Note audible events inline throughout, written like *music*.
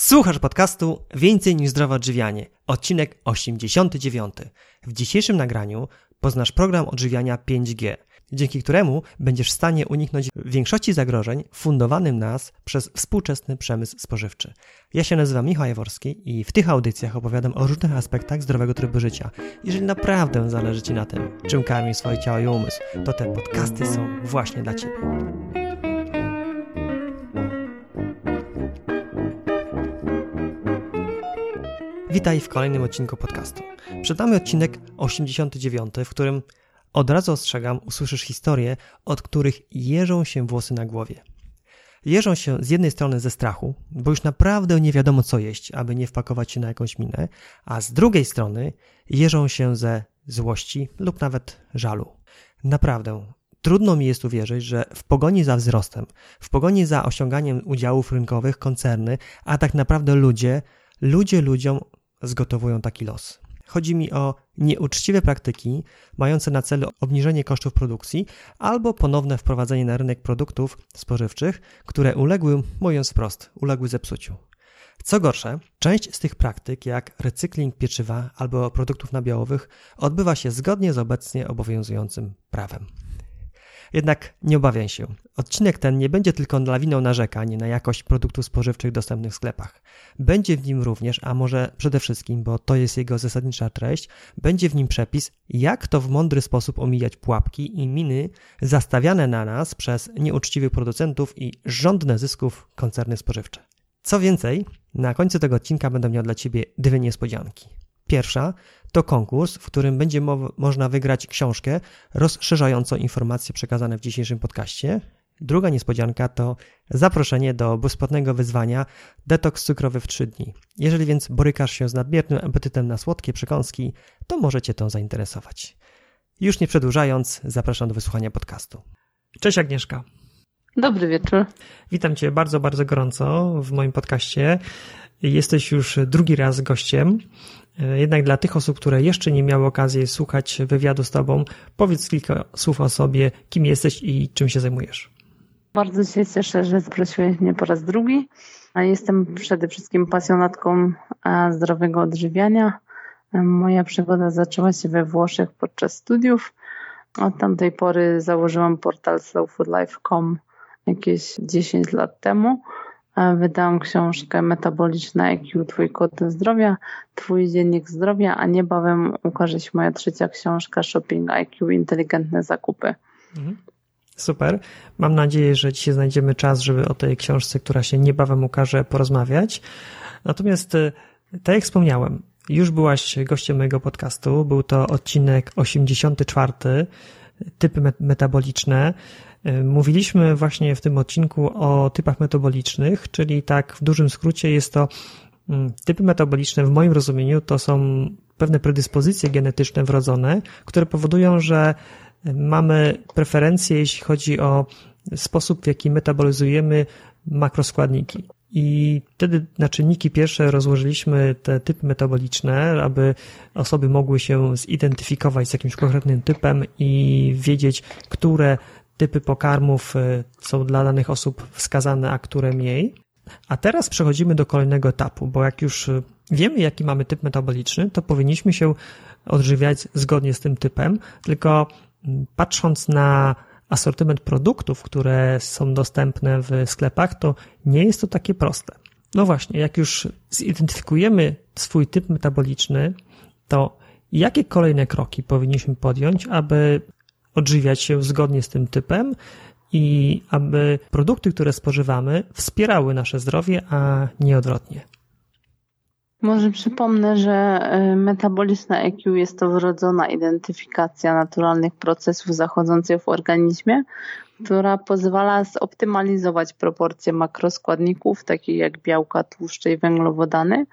Słuchasz podcastu Więcej niż zdrowe odżywianie, odcinek 89. W dzisiejszym nagraniu poznasz program odżywiania 5G, dzięki któremu będziesz w stanie uniknąć większości zagrożeń fundowanym nas przez współczesny przemysł spożywczy. Ja się nazywam Michał Jaworski i w tych audycjach opowiadam o różnych aspektach zdrowego trybu życia. Jeżeli naprawdę zależy Ci na tym, czym karmisz swoje ciało i umysł, to te podcasty są właśnie dla Ciebie. Witaj w kolejnym odcinku podcastu. Przed nami odcinek 89, w którym od razu ostrzegam, usłyszysz historie, od których jeżą się włosy na głowie. Jeżą się z jednej strony ze strachu, bo już naprawdę nie wiadomo co jeść, aby nie wpakować się na jakąś minę, a z drugiej strony jeżą się ze złości lub nawet żalu. Naprawdę, trudno mi jest uwierzyć, że w pogoni za wzrostem, w pogoni za osiąganiem udziałów rynkowych koncerny, a tak naprawdę ludzie, ludzie ludziom zgotowują taki los. Chodzi mi o nieuczciwe praktyki mające na celu obniżenie kosztów produkcji albo ponowne wprowadzenie na rynek produktów spożywczych, które uległy, mówiąc wprost, uległy zepsuciu. Co gorsze, część z tych praktyk, jak recykling pieczywa albo produktów nabiałowych, odbywa się zgodnie z obecnie obowiązującym prawem. Jednak nie obawiaj się. Odcinek ten nie będzie tylko lawiną narzekań na jakość produktów spożywczych dostępnych w sklepach. Będzie w nim również, a może przede wszystkim, bo to jest jego zasadnicza treść, będzie w nim przepis, jak to w mądry sposób omijać pułapki i miny zastawiane na nas przez nieuczciwych producentów i żądne zysków koncerny spożywcze. Co więcej, na końcu tego odcinka będę miał dla Ciebie dwie niespodzianki. Pierwsza to konkurs, w którym będzie mo można wygrać książkę rozszerzającą informacje przekazane w dzisiejszym podcaście. Druga niespodzianka to zaproszenie do bezpłatnego wyzwania Detoks cukrowy w 3 dni. Jeżeli więc borykasz się z nadmiernym apetytem na słodkie przekąski, to możecie to zainteresować. Już nie przedłużając, zapraszam do wysłuchania podcastu. Cześć Agnieszka. Dobry wieczór. Witam Cię bardzo, bardzo gorąco w moim podcaście. Jesteś już drugi raz gościem. Jednak dla tych osób, które jeszcze nie miały okazji słuchać wywiadu z Tobą, powiedz kilka słów o sobie, kim jesteś i czym się zajmujesz. Bardzo się cieszę, że zaprosiłeś mnie po raz drugi. Jestem przede wszystkim pasjonatką e, zdrowego odżywiania. Moja przygoda zaczęła się we Włoszech podczas studiów. Od tamtej pory założyłam portal slowfoodlife.com jakieś 10 lat temu. Wydałam książkę Metaboliczna IQ, Twój kod zdrowia, Twój dziennik zdrowia, a niebawem ukaże się moja trzecia książka Shopping IQ, Inteligentne zakupy. Mhm. Super. Mam nadzieję, że dzisiaj znajdziemy czas, żeby o tej książce, która się niebawem ukaże, porozmawiać. Natomiast, e, tak jak wspomniałem, już byłaś gościem mojego podcastu. Był to odcinek 84, typy metaboliczne. E, mówiliśmy właśnie w tym odcinku o typach metabolicznych, czyli tak w dużym skrócie jest to mm, typy metaboliczne w moim rozumieniu to są pewne predyspozycje genetyczne wrodzone, które powodują, że mamy preferencje, jeśli chodzi o sposób, w jaki metabolizujemy makroskładniki. I wtedy na czynniki pierwsze rozłożyliśmy te typy metaboliczne, aby osoby mogły się zidentyfikować z jakimś konkretnym typem i wiedzieć, które typy pokarmów y, są dla danych osób wskazane, a które mniej. A teraz przechodzimy do kolejnego etapu, bo jak już y, wiemy, jaki mamy typ metaboliczny, to powinniśmy się odżywiać zgodnie z tym typem, tylko mm, patrząc na asortyment produktów, które są dostępne w sklepach, to nie jest to takie proste. No właśnie, jak już zidentyfikujemy swój typ metaboliczny, to jakie kolejne kroki powinniśmy podjąć, aby odżywiać się zgodnie z tym typem i aby produkty, które spożywamy, wspierały nasze zdrowie, a nie odwrotnie. Może przypomnę, że y, metaboliczna EQ jest to wrodzona identyfikacja naturalnych procesów zachodzących w organizmie, która pozwala zoptymalizować proporcje makroskładników, takich jak białka, tłuszcze i węglowodany,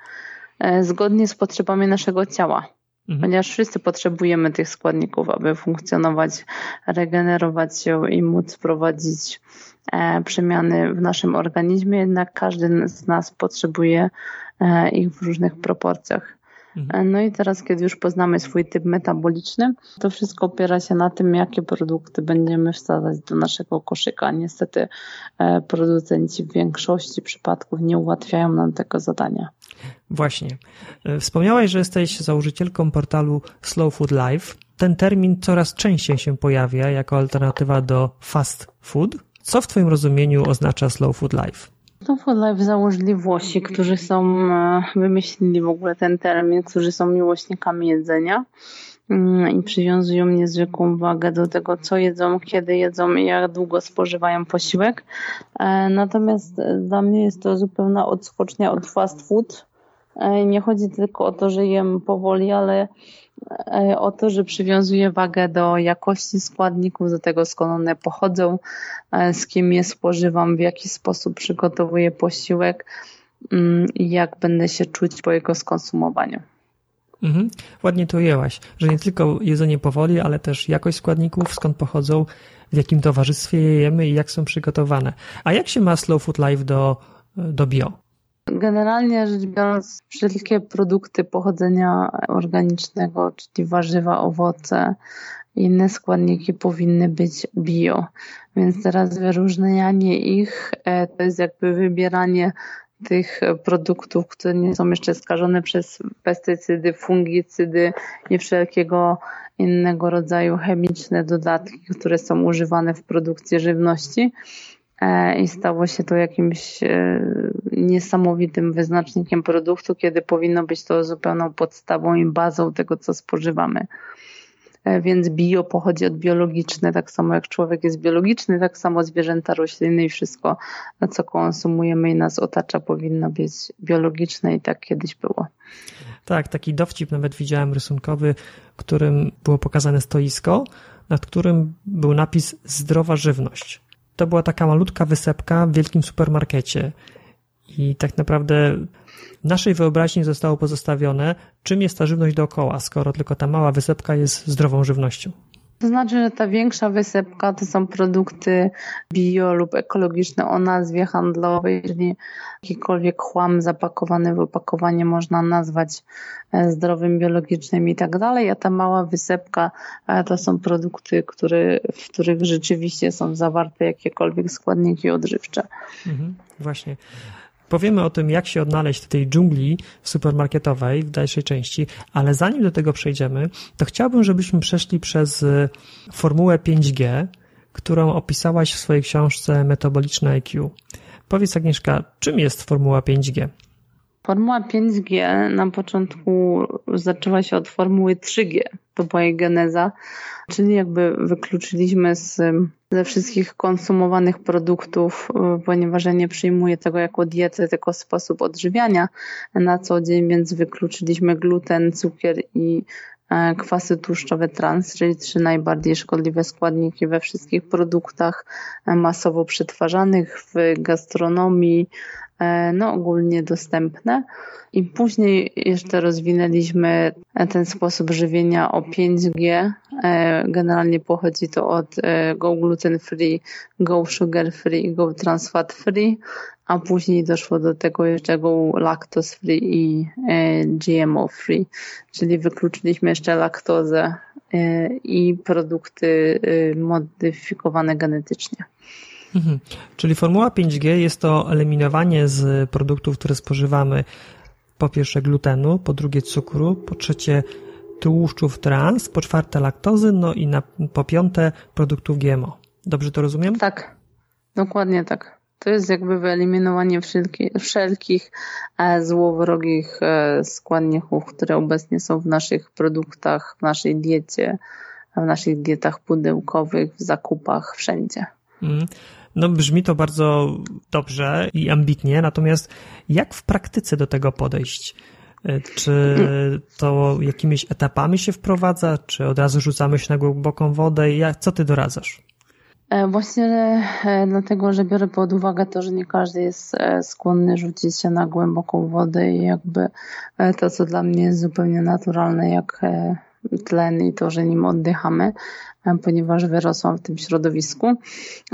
y, zgodnie z potrzebami naszego ciała. Mhm. Ponieważ wszyscy potrzebujemy tych składników, aby funkcjonować, regenerować się i móc prowadzić e, przemiany w naszym organizmie, jednak każdy z nas potrzebuje e, ich w różnych proporcjach. Mhm. No i teraz, kiedy już poznamy swój typ metaboliczny, to wszystko opiera się na tym, jakie produkty będziemy wsadzać do naszego koszyka. Niestety e, producenci w większości przypadków nie ułatwiają nam tego zadania. Właśnie. E, wspomniałaś, że jesteś założycielką portalu Slow Food Life. Ten termin coraz częściej się pojawia jako alternatywa do fast food. Co w Twoim rozumieniu oznacza Slow Food Life? Slow Food Life założyli Włosi, którzy są, e, wymyślili w ogóle ten termin, którzy są miłośnikami jedzenia i przywiązują niezwykłą wagę do tego, co jedzą, kiedy jedzą i jak długo spożywają posiłek. E, natomiast dla mnie jest to zupełna odskocznia od fast food. E, nie chodzi tylko o to, że jem powoli, ale E, o to, że przywiązuje wagę do jakości składników, do tego skąd one pochodzą, e, z kim je spożywam, w jaki sposób przygotowuję posiłek mm, i jak będę się czuć po jego skonsumowaniu. Mhm. Ładnie to ujęłaś, że nie tylko jedzenie powoli, ale też jakość składników, skąd pochodzą, w jakim towarzystwie je jemy i jak są przygotowane. A jak się ma Slow Food Life do, do bio? Generalnie rzecz biorąc, wszelkie produkty pochodzenia organicznego, czyli warzywa, owoce, inne składniki powinny być bio. Więc teraz wyróżnianie ich e, to jest jakby wybieranie tych produktów, które nie są jeszcze skażone przez pestycydy, fungicydy i wszelkiego innego rodzaju chemiczne dodatki, które są używane w produkcji żywności. E, i stało się to jakimś e, niesamowitym wyznacznikiem produktu, kiedy powinno być to zupełną podstawą i bazą tego, co spożywamy. E, więc bio pochodzi od biologiczne, tak samo jak człowiek jest biologiczny, tak samo zwierzęta, rośliny i wszystko, co konsumujemy i nas otacza, powinno być biologiczne i tak kiedyś było. Tak, taki dowcip nawet widziałem rysunkowy, którym było pokazane stoisko, nad którym był napis zdrowa żywność to była taka malutka wysepka w wielkim supermarkecie. I tak naprawdę naszej wyobraźni zostało pozostawione, czym jest ta żywność dookoła, skoro tylko ta mała wysepka jest zdrową żywnością. To znaczy, że ta większa wysepka to są produkty bio lub ekologiczne o nazwie handlowej, czyli jakikolwiek chłam zapakowany w opakowanie można nazwać e, zdrowym, biologicznym i tak dalej, a ta mała wysepka e, to są produkty, które, w których rzeczywiście są zawarte jakiekolwiek składniki odżywcze. Mhm, właśnie. Powiemy o tym, jak się odnaleźć w tej dżungli supermarketowej w dalszej części, ale zanim do tego przejdziemy, to chciałbym, żebyśmy przeszli przez y, formułę 5G, którą opisałaś w swojej książce Metaboliczne IQ. Powiedz Agnieszka, czym jest formuła 5G? Formuła 5G na początku zaczęła się od formuły 3G. To była jej geneza, czyli jakby wykluczyliśmy z, ze wszystkich konsumowanych produktów, ponieważ ja nie przyjmuję tego jako dietę, tylko sposób odżywiania na co dzień, więc wykluczyliśmy gluten, cukier i e, kwasy tłuszczowe trans, czyli trzy najbardziej szkodliwe składniki we wszystkich produktach e, masowo przetwarzanych w gastronomii, no ogólnie dostępne. I później jeszcze rozwinęliśmy ten sposób żywienia o 5G. E, generalnie pochodzi to od e, Go Gluten Free, Go Sugar Free, Go Trans Fat Free, a później doszło do tego jeszcze Go Lactose Free i GMO Free, czyli wykluczyliśmy jeszcze laktozę i produkty modyfikowane genetycznie. Mhm. Czyli formuła 5G jest to eliminowanie z produktów, które spożywamy po pierwsze glutenu, po drugie cukru, po trzecie tłuszczów trans, po czwarte laktozy, no i na, po piąte produktów GMO. Dobrze to rozumiem? Tak, dokładnie tak. To jest jakby wyeliminowanie wszelki, wszelkich e, złowrogich e, składników, które obecnie są w naszych produktach, w naszej diecie, w naszych dietach pudełkowych, w zakupach, wszędzie. Mm. No brzmi to bardzo dobrze i ambitnie, natomiast jak w praktyce do tego podejść? E, czy to jakimiś etapami się wprowadza, czy od razu rzucamy się na głęboką wodę? Jak, co ty doradzasz? E, właśnie e, dlatego, że biorę pod uwagę to, że nie każdy jest skłonny rzucić się na głęboką wodę i jakby to, co dla mnie jest zupełnie naturalne, jak tlen i to, że nim oddychamy, e, ponieważ wyrosłam w tym środowisku.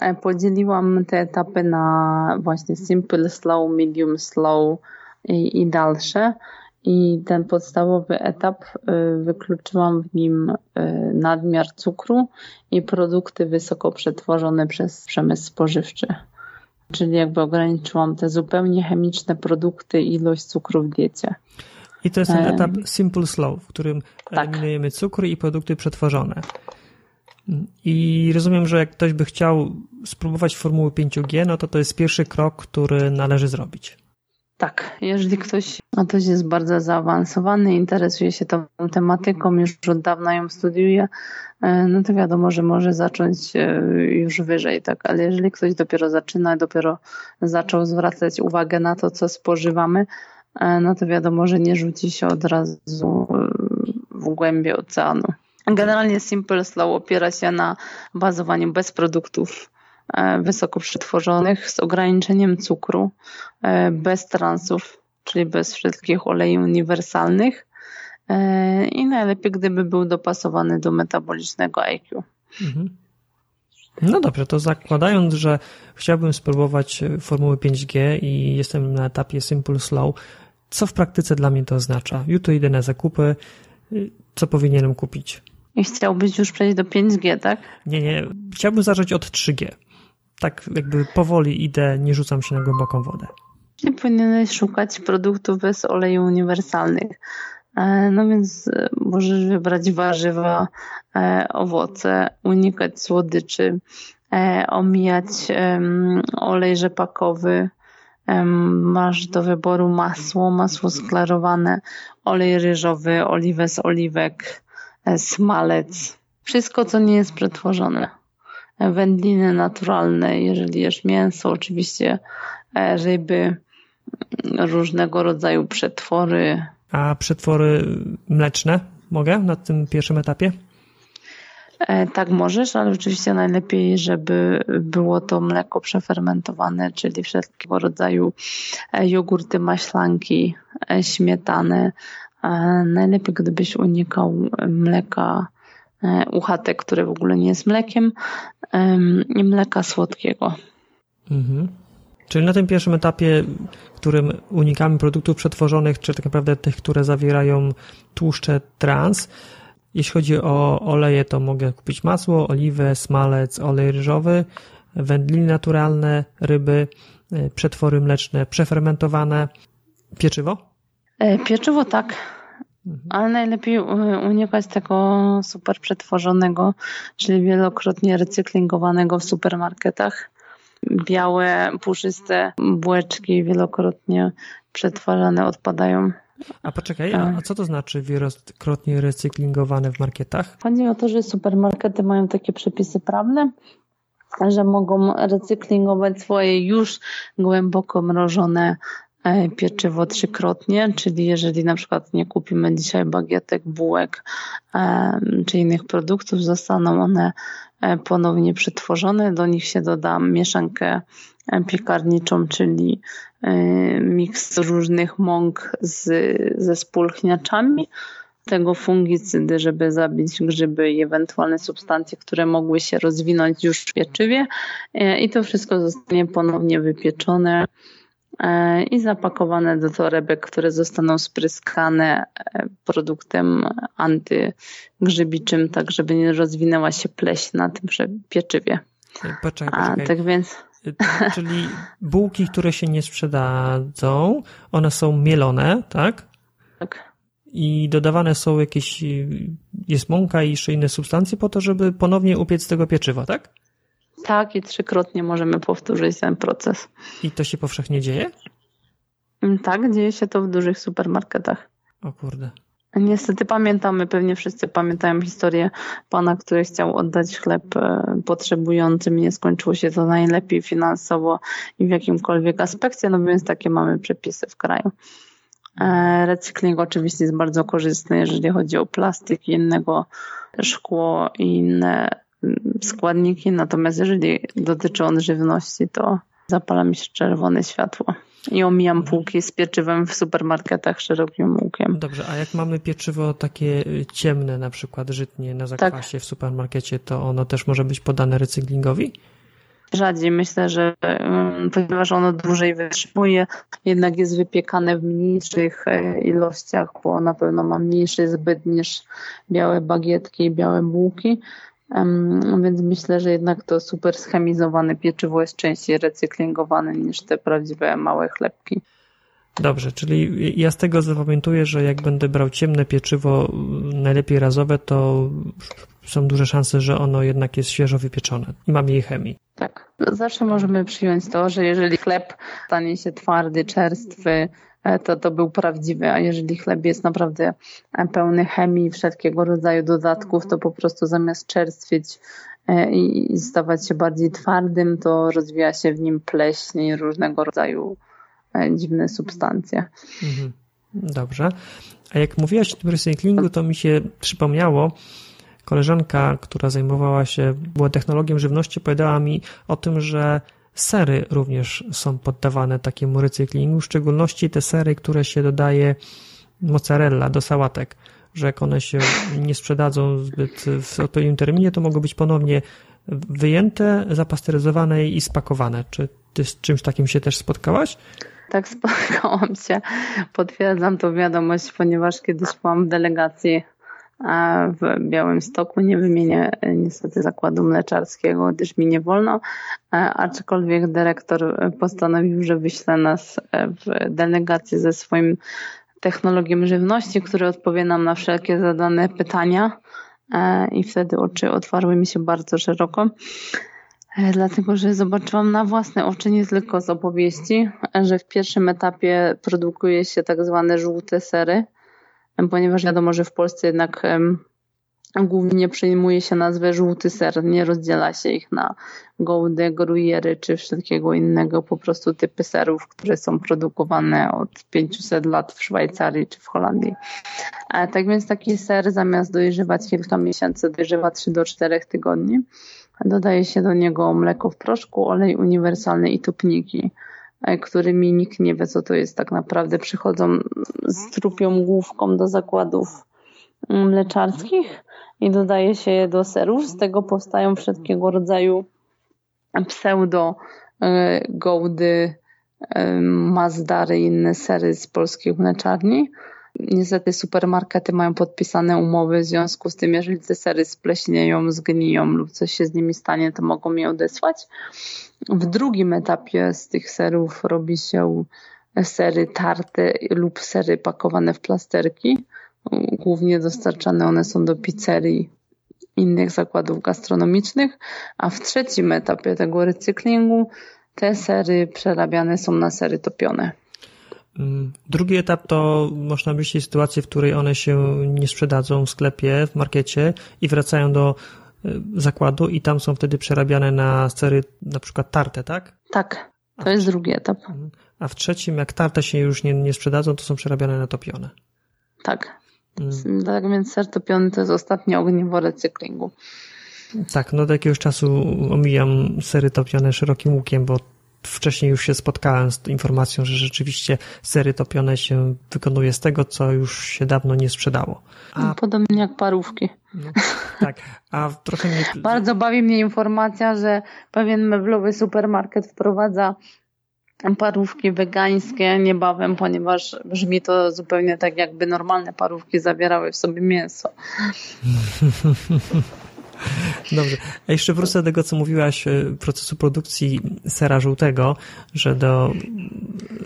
E, podzieliłam te etapy na właśnie simple, slow, medium, slow i, i dalsze. i ten podstawowy etap y, wykluczyłam w nim nadmiar cukru i produkty wysoko przetworzone przez przemysł spożywczy. Czyli jakby ograniczyłam te zupełnie chemiczne produkty i ilość cukru w diecie. I to jest ten etap simple slow, w którym tak. eliminujemy cukry i produkty przetworzone. I rozumiem, że jak ktoś by chciał spróbować formuły 5G, no to to jest pierwszy krok, który należy zrobić. Tak, jeżeli ktoś, a ktoś jest bardzo zaawansowany, interesuje się tą tematyką, już od dawna ją studiuje, e, no to wiadomo, że może zacząć e, już wyżej, tak, ale jeżeli ktoś dopiero zaczyna, dopiero zaczął zwracać uwagę na to, co spożywamy, e, no to wiadomo, że nie rzuci się od razu w głębie oceanu. Generalnie Simple Slow opiera się na bazowaniu bez produktów E, wysoko przetworzonych z ograniczeniem cukru, e, bez transów, czyli bez wszystkich olei uniwersalnych e, i najlepiej, gdyby był dopasowany do metabolicznego IQ. Mhm. No dobrze, to zakładając, że chciałbym spróbować formuły 5G i jestem na etapie Simple Slow, co w praktyce dla mnie to oznacza? Jutro idę na zakupy, co powinienem kupić? I chciałbyś już przejść do 5G, tak? Nie, nie. Chciałbym zacząć od 3G tak jakby powoli idę, nie rzucam się na głęboką wodę. Czyli powinieneś szukać produktów bez oleju uniwersalnych. E, no więc e, możesz wybrać warzywa, e, owoce, unikać słodyczy, omijać olej rzepakowy. Masz do wyboru masło, masło sklarowane, olej ryżowy, oliwę z oliwek, smalec. Wszystko, co nie jest przetworzone wędliny naturalne, jeżeli jesz mięso, oczywiście e, ryby, różnego rodzaju przetwory. A przetwory mleczne mogę na tym pierwszym etapie? E, tak możesz, ale oczywiście najlepiej, żeby było to mleko przefermentowane, czyli wszelkiego rodzaju e, jogurty, maślanki, śmietane. Najlepiej, gdybyś unikał mleka E, UHT, które w ogóle nie jest mlekiem, i mleka słodkiego. Mhm. Czyli na tym pierwszym etapie, którym unikamy produktów przetworzonych, czy tak naprawdę tych, które zawierają tłuszcze trans, jeśli chodzi o oleje, to mogę kupić masło, oliwę, smalec, olej ryżowy, wędliny naturalne, ryby, e, przetwory mleczne, przefermentowane, pieczywo? E, pieczywo tak. Mhm. Ale najlepiej unikać tego super przetworzonego, czyli wielokrotnie recyklingowanego w supermarketach. Białe, puszyste bułeczki wielokrotnie przetwarzane odpadają. A poczekaj, a, co to znaczy wielokrotnie recyklingowane w marketach? Chodzi o to, że supermarkety mają takie przepisy prawne, że mogą recyklingować swoje już głęboko mrożone E, pieczywo trzykrotnie, czyli jeżeli na przykład nie kupimy dzisiaj bagietek, bułek e, czy innych produktów, zostaną one ponownie przetworzone. Do nich się doda mieszankę piekarniczą, czyli miks różnych mąk z, ze spulchniaczami, tego fungicydy, żeby zabić grzyby i ewentualne substancje, które mogły się rozwinąć już w pieczywie i to wszystko zostanie ponownie wypieczone E, i zapakowane do torebek, które zostaną spryskane e, produktem antygrzybiczym, tak żeby nie rozwinęła się pleś na tym pieczywie. Poczekaj, poczekaj. A, tak więc... Czyli bułki, które się nie sprzedadzą, one są mielone, tak? Tak. I dodawane są jakieś, jest mąka i jeszcze inne substancje po to, żeby ponownie upiec tego pieczywa, tak? Tak, i trzykrotnie możemy powtórzyć ten proces. I to się powszechnie dzieje? Mm, tak, dzieje się to w dużych supermarketach. O kurde. Niestety pamiętamy, pewnie wszyscy pamiętają historię pana, który chciał oddać chleb e, potrzebującym. Nie skończyło się to najlepiej finansowo i w jakimkolwiek aspekcie, no więc takie mamy przepisy w kraju. E, recykling oczywiście jest bardzo korzystny, jeżeli chodzi o plastik, innego szkło i inne składniki, natomiast jeżeli dotyczy on żywności, to zapala mi się czerwone światło. I omijam półki z pieczywem w supermarketach szerokim łukiem. Dobrze, a jak mamy pieczywo takie ciemne, na przykład żytnie na zakwasie tak. w supermarkecie, to ono też może być podane recyklingowi? rzadziej. Myślę, że mm, ponieważ ono dłużej wytrzymuje, jednak jest wypiekane w mniejszych e, ilościach, bo na pewno ma mniejszy zbyt niż białe bagietki i białe bułki. Więc myślę, że jednak to super schemizowane pieczywo jest częściej recyklingowane niż te prawdziwe małe chlebki. Dobrze, czyli ja z tego zapamiętuję, że jak będę brał ciemne pieczywo, najlepiej razowe, to są duże szanse, że ono jednak jest świeżo wypieczone i ma mniej chemii. Tak. Zawsze możemy przyjąć to, że jeżeli chleb stanie się twardy, czerstwy, to to był prawdziwy, a jeżeli chleb jest naprawdę e, pełny chemii, wszelkiego rodzaju dodatków, to po prostu zamiast czerstwieć e, i stawać się bardziej twardym, to rozwija się w nim pleśń i różnego rodzaju dziwne substancje. Mhm. Dobrze. A jak mówiłaś o tym recyklingu, to mi się przypomniało, koleżanka, która zajmowała się, była technologią żywności, powiedziała mi o tym, że sery również są poddawane takiemu recyklingu, w szczególności te sery, które się dodaje mozzarella do sałatek, że jak one się nie sprzedadzą zbyt w odpowiednim terminie, to mogą być ponownie wyjęte, zapasteryzowane i spakowane. Czy ty z czymś takim się też spotkałaś? Tak, *laughs* spotkałam się. Potwierdzam tą wiadomość, ponieważ kiedyś byłam w delegacji w Białym Stoku. Nie wymienię e, niestety zakładu mleczarskiego, gdyż mi nie wolno, e, aczkolwiek dyrektor postanowił, że wyśle nas e, w delegację ze swoim technologiem żywności, który odpowie nam na wszelkie zadane pytania i wtedy oczy otwarły mi się bardzo szeroko. Dlatego, że zobaczyłam na własne oczy, nie tylko z opowieści, że w pierwszym etapie produkuje się tak zwane żółte sery, ponieważ wiadomo, że w Polsce jednak głównie przyjmuje się nazwę żółty ser, nie rozdziela się ich na gołdy, gruyere czy wszelkiego innego, po prostu typy serów, które są produkowane od 500 lat w Szwajcarii czy w Holandii. A tak więc taki ser zamiast dojrzewać kilka miesięcy, dojrzewa 3 do 4 tygodni. Dodaje się do niego mleko w proszku, olej uniwersalny i tupniki. E, którymi nikt nie wie, co to jest tak naprawdę. Przychodzą z trupią główką do zakładów mleczarskich i dodaje się je do serów. Z tego powstają wszelkiego rodzaju pseudo e, gołdy, e, mazdary i inne sery z polskich mleczarni. Niestety supermarkety mają podpisane umowy, w związku z tym, jeżeli te sery spleśnieją, zgniją lub coś się z nimi stanie, to mogą je odesłać. W drugim etapie z tych serów robi się sery tarte lub sery pakowane w plasterki. Głównie dostarczane one są do pizzerii innych zakładów gastronomicznych, a w trzecim etapie tego recyklingu te sery przerabiane są na sery topione. Mm, drugi etap to można myśleć sytuację, w której one się nie sprzedadzą w sklepie, w markecie i wracają do y, zakładu i tam są wtedy przerabiane na sery na przykład tarte, tak? Tak, to jest drugi etap. Mhm. A w trzecim, jak tarte się już nie, nie sprzedadzą, to są przerabiane na topione. Tak. Mm. Tak więc ser topiony to jest ostatnie ogniwo recyklingu. Tak, no do jakiegoś czasu omijam sery topione szerokim łukiem, bo wcześniej już się spotkałem z informacją, że rzeczywiście sery topione się wykonuje z tego, co już się dawno nie sprzedało. A... Podobnie jak parówki. No, tak, a trochę mnie... *laughs* Bardzo bawi mnie informacja, że pewien meblowy supermarket wprowadza parówki wegańskie niebawem, ponieważ brzmi to zupełnie tak, jakby normalne parówki zawierały w sobie mięso. *laughs* Dobrze. A jeszcze wrócę do tego, co mówiłaś, e, procesu produkcji sera żółtego, że do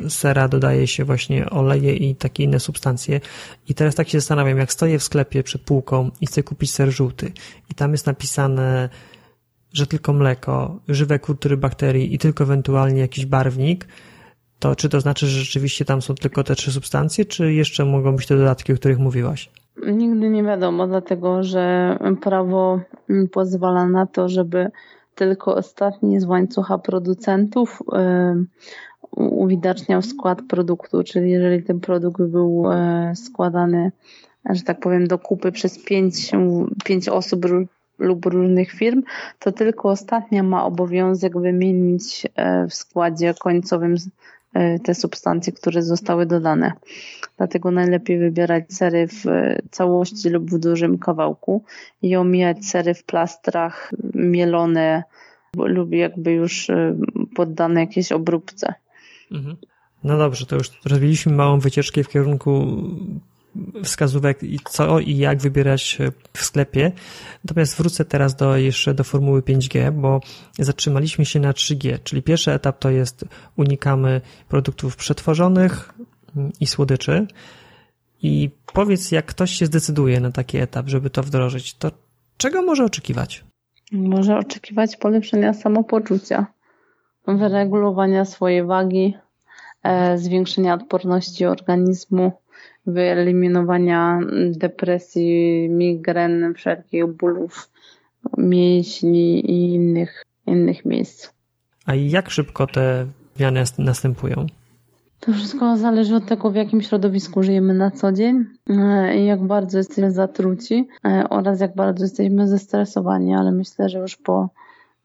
sera dodaje się właśnie oleje i takie inne substancje. I teraz tak się zastanawiam, jak stoję w sklepie przed półką i chcę kupić ser żółty i tam jest napisane, że tylko mleko, żywe kultury bakterii i tylko ewentualnie jakiś barwnik, to czy to znaczy, że rzeczywiście tam są tylko te trzy substancje, czy jeszcze mogą być te dodatki, o których mówiłaś? Nigdy nie wiadomo, dlatego że prawo pozwala na to, żeby tylko ostatni z łańcucha producentów uwidaczniał skład produktu, czyli jeżeli ten produkt był e, składany, że tak powiem, do kupy przez pięć, pięć osób lub różnych firm, to tylko ostatnia ma obowiązek wymienić e, w składzie końcowym E, te substancje, które zostały dodane. Dlatego najlepiej wybierać sery w całości lub w dużym kawałku i omijać sery w plastrach mielone lubi jakby już poddane jakiejś obróbce. Mhm. No dobrze, to już zrobiliśmy małą wycieczkę w kierunku wskazówek i co i jak wybierać w sklepie. Natomiast wrócę teraz do, jeszcze do formuły 5G, bo zatrzymaliśmy się na 3G, czyli pierwszy etap to jest unikamy produktów przetworzonych i słodyczy. I powiedz, jak ktoś się zdecyduje na taki etap, żeby to wdrożyć, to czego może oczekiwać? Może oczekiwać polepszenia samopoczucia, wyregulowania swojej wagi, e, zwiększenia odporności organizmu, wyeliminowania depresji, migren, wszelkich bólów mięśni i innych, innych miejsc. A jak szybko te zmiany następują? To wszystko zależy od tego, w jakim środowisku żyjemy na co dzień e, i jak bardzo jesteśmy zatruci e, oraz jak bardzo jesteśmy zestresowani, ale myślę, że już po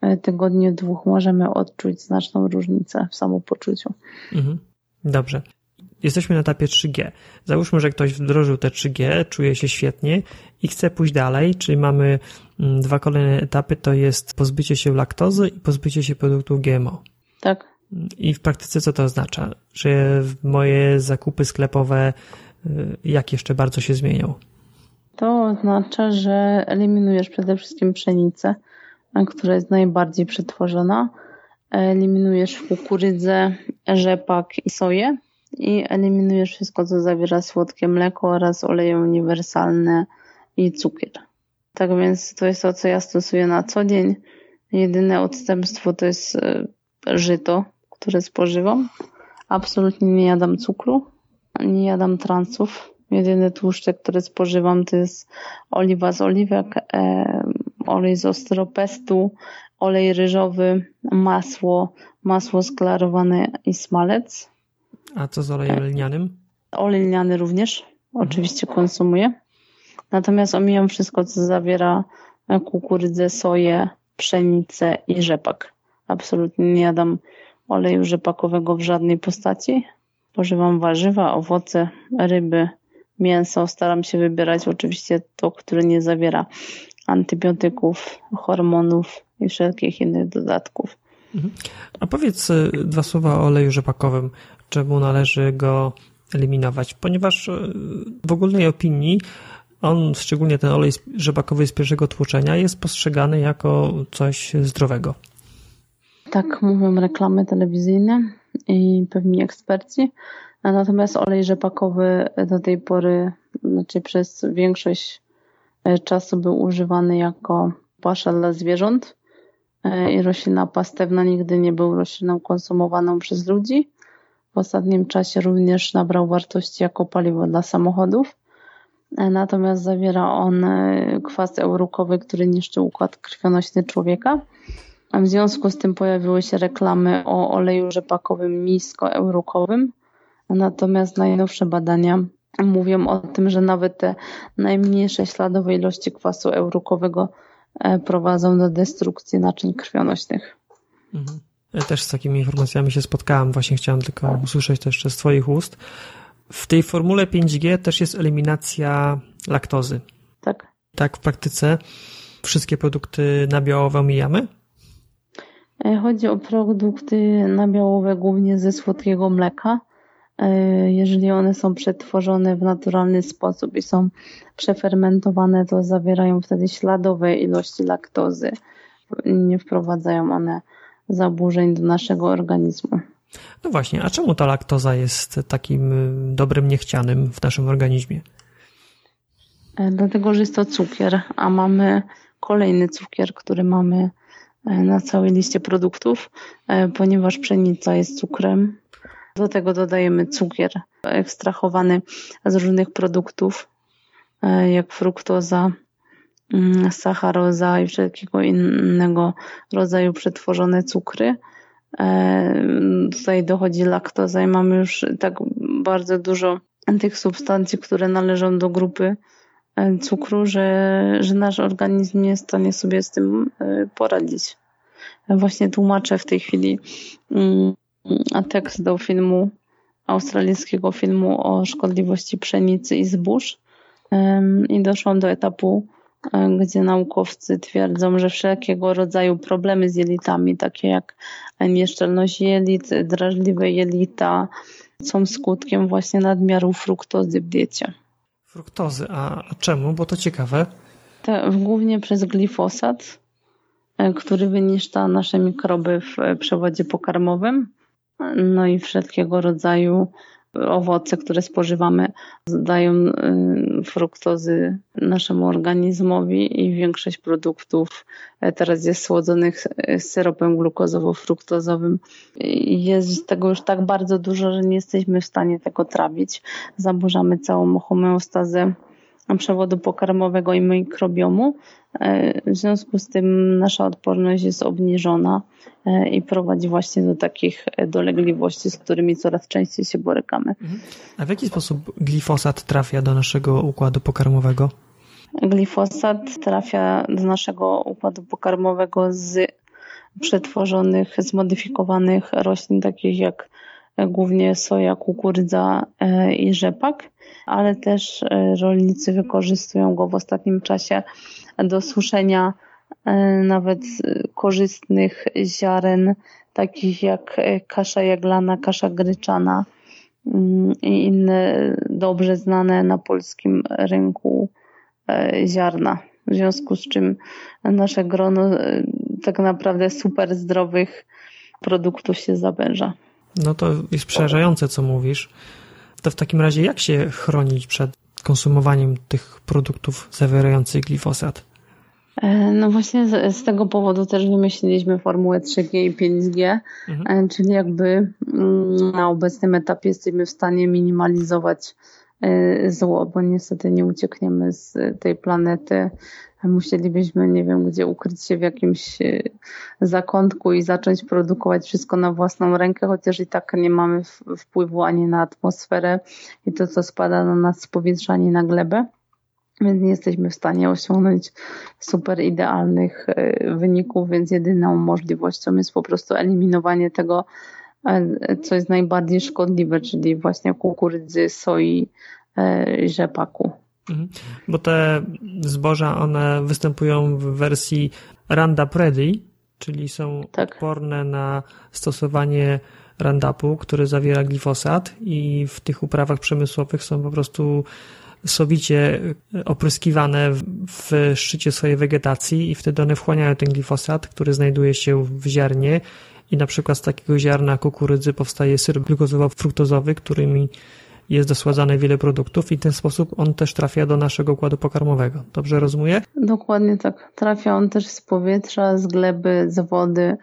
e, tygodniu, dwóch możemy odczuć znaczną różnicę w samopoczuciu. Mhm. Dobrze. Jesteśmy na etapie 3G. Załóżmy, że ktoś wdrożył te 3G, czuje się świetnie i chce pójść dalej, czyli mamy mm, dwa kolejne etapy, to jest pozbycie się laktozy i pozbycie się produktu GMO. Tak. I w praktyce co to oznacza? Że moje zakupy sklepowe y, jak jeszcze bardzo się zmienią? To oznacza, że eliminujesz przede wszystkim pszenicę, która jest najbardziej przetworzona. Eliminujesz kukurydzę, rzepak i soję i eliminujesz wszystko, co zawiera słodkie mleko oraz oleje uniwersalne i cukier. Tak więc to jest to, co ja stosuję na co dzień. Jedyne odstępstwo to jest y, żyto, które spożywam. Absolutnie nie jadam cukru, nie jadam transów. Jedyne tłuszcze, które spożywam, to jest oliwa z oliwek, e, olej z ostropestu, olej ryżowy, masło, masło sklarowane i smalec. A co z olejem lnianym? Olej lniany również oczywiście konsumuję. Natomiast omijam wszystko, co zawiera kukurydzę, soję, pszenicę i rzepak. Absolutnie nie jadam oleju rzepakowego w żadnej postaci. Pożywam warzywa, owoce, ryby, mięso. Staram się wybierać oczywiście to, które nie zawiera antybiotyków, hormonów i wszelkich innych dodatków. Mhm. A powiedz y, dwa słowa o oleju rzepakowym. Czemu należy go eliminować? Ponieważ y, w ogólnej opinii on, szczególnie ten olej rzepakowy z pierwszego tłoczenia, jest postrzegany jako coś zdrowego. Tak mówią reklamy telewizyjne i pewni eksperci. Natomiast olej rzepakowy do tej pory, znaczy przez większość e, czasu był używany jako pasza dla zwierząt e, i roślina pastewna nigdy nie był rośliną konsumowaną przez ludzi. W ostatnim czasie również nabrał wartości jako paliwo dla samochodów. E, natomiast zawiera on kwas eurukowy, który niszczy układ krwionośny człowieka w związku z tym pojawiły się reklamy o oleju rzepakowym niskoeurokowym, natomiast najnowsze badania mówią o tym, że nawet te najmniejsze śladowe ilości kwasu eurokowego e, prowadzą do destrukcji naczyń krwionośnych. Mhm. Ja też z takimi informacjami się spotkałem, właśnie chciałem tylko usłyszeć to jeszcze z Twoich ust. W tej formule 5G też jest eliminacja laktozy. Tak. Tak, w praktyce wszystkie produkty nabiałowe omijamy? E, chodzi o produkty nabiałowe głównie ze słodkiego mleka. E, jeżeli one są przetworzone w naturalny sposób i są przefermentowane, to zawierają wtedy śladowe ilości laktozy. Nie wprowadzają one zaburzeń do naszego organizmu. No właśnie, a czemu ta laktoza jest takim y, dobrym niechcianym w naszym organizmie? E, dlatego, że jest to cukier, a mamy kolejny cukier, który mamy na całej liście produktów, e, ponieważ pszenica jest cukrem. Do tego dodajemy cukier ekstrahowany z różnych produktów, e, jak fruktoza, mm, sacharoza i wszelkiego innego rodzaju przetworzone cukry. Tutaj dochodzi laktoza i mamy już tak bardzo dużo tych substancji, które należą do grupy E, cukru, że, że nasz organizm nie jest w stanie sobie z tym e, poradzić. Właśnie tłumaczę w tej chwili mm, tekst do filmu, australijskiego filmu o szkodliwości pszenicy i zbóż i doszłam do etapu e, gdzie naukowcy twierdzą, że wszelkiego rodzaju problemy z jelitami, takie jak nieszczelność jelit, drażliwe jelita, są skutkiem właśnie nadmiaru fruktozy w diecie. Fruktozy, a czemu? Bo to ciekawe. Te, głównie przez glifosat, e, który wyniszcza nasze mikroby w przewodzie pokarmowym, no i wszelkiego rodzaju owoce, które spożywamy, dają y, fruktozy naszemu organizmowi i większość produktów e, teraz jest słodzonych syropem glukozowo-fruktozowym. Jest tego już tak bardzo dużo, że nie jesteśmy w stanie tego trawić. Zaburzamy całą homeostazę przewodu pokarmowego i mikrobiomu. E, w związku z tym nasza odporność jest obniżona e, i prowadzi właśnie do takich dolegliwości, z którymi coraz częściej się borykamy. Mhm. A w jaki sposób glifosat trafia do naszego układu pokarmowego? Glifosat trafia do naszego układu pokarmowego z przetworzonych, zmodyfikowanych roślin, takich jak głównie soja, kukurydza e, i rzepak, ale też e, rolnicy wykorzystują go w ostatnim czasie do suszenia e, nawet korzystnych ziaren, takich jak kasza jaglana, kasza gryczana mm, i inne dobrze znane na polskim rynku ziarna. W związku z czym nasze grono tak naprawdę super zdrowych produktów się zawęża. No to jest przerażające, co mówisz. To w takim razie jak się chronić przed konsumowaniem tych produktów zawierających glifosat? E, no właśnie z, z, tego powodu też wymyśliliśmy formułę 3G i 5G, mhm. E, czyli jakby mm, na obecnym etapie jesteśmy w stanie minimalizować e, zło, bo niestety nie uciekniemy z tej planety musielibyśmy, nie wiem, gdzie ukryć się w jakimś e, zakątku i zacząć produkować wszystko na własną rękę, chociaż i tak nie mamy wpływu ani na atmosferę i to, co spada na nas z powietrza, ani na glebę. Więc nie jesteśmy w stanie osiągnąć super idealnych e, wyników, więc jedyną możliwością jest po prostu eliminowanie tego, e, co jest najbardziej szkodliwe, czyli właśnie kukurydzy, soi, rzepaku. Mhm. Bo te zboża, one występują w wersji Roundup Ready, czyli są tak. odporne na stosowanie Roundupu, który zawiera glifosat i w tych uprawach przemysłowych są po prostu sowicie opryskiwane w szczycie swojej wegetacji i wtedy one wchłaniają ten glifosat, który znajduje się w ziarnie i na przykład z takiego ziarna kukurydzy powstaje syrop glukozowo-fruktozowy, którymi jest dosładzane wiele produktów i w ten sposób on też trafia do naszego układu pokarmowego. Dobrze rozumiem? Dokładnie tak. Trafia on też z powietrza, z gleby, z wody.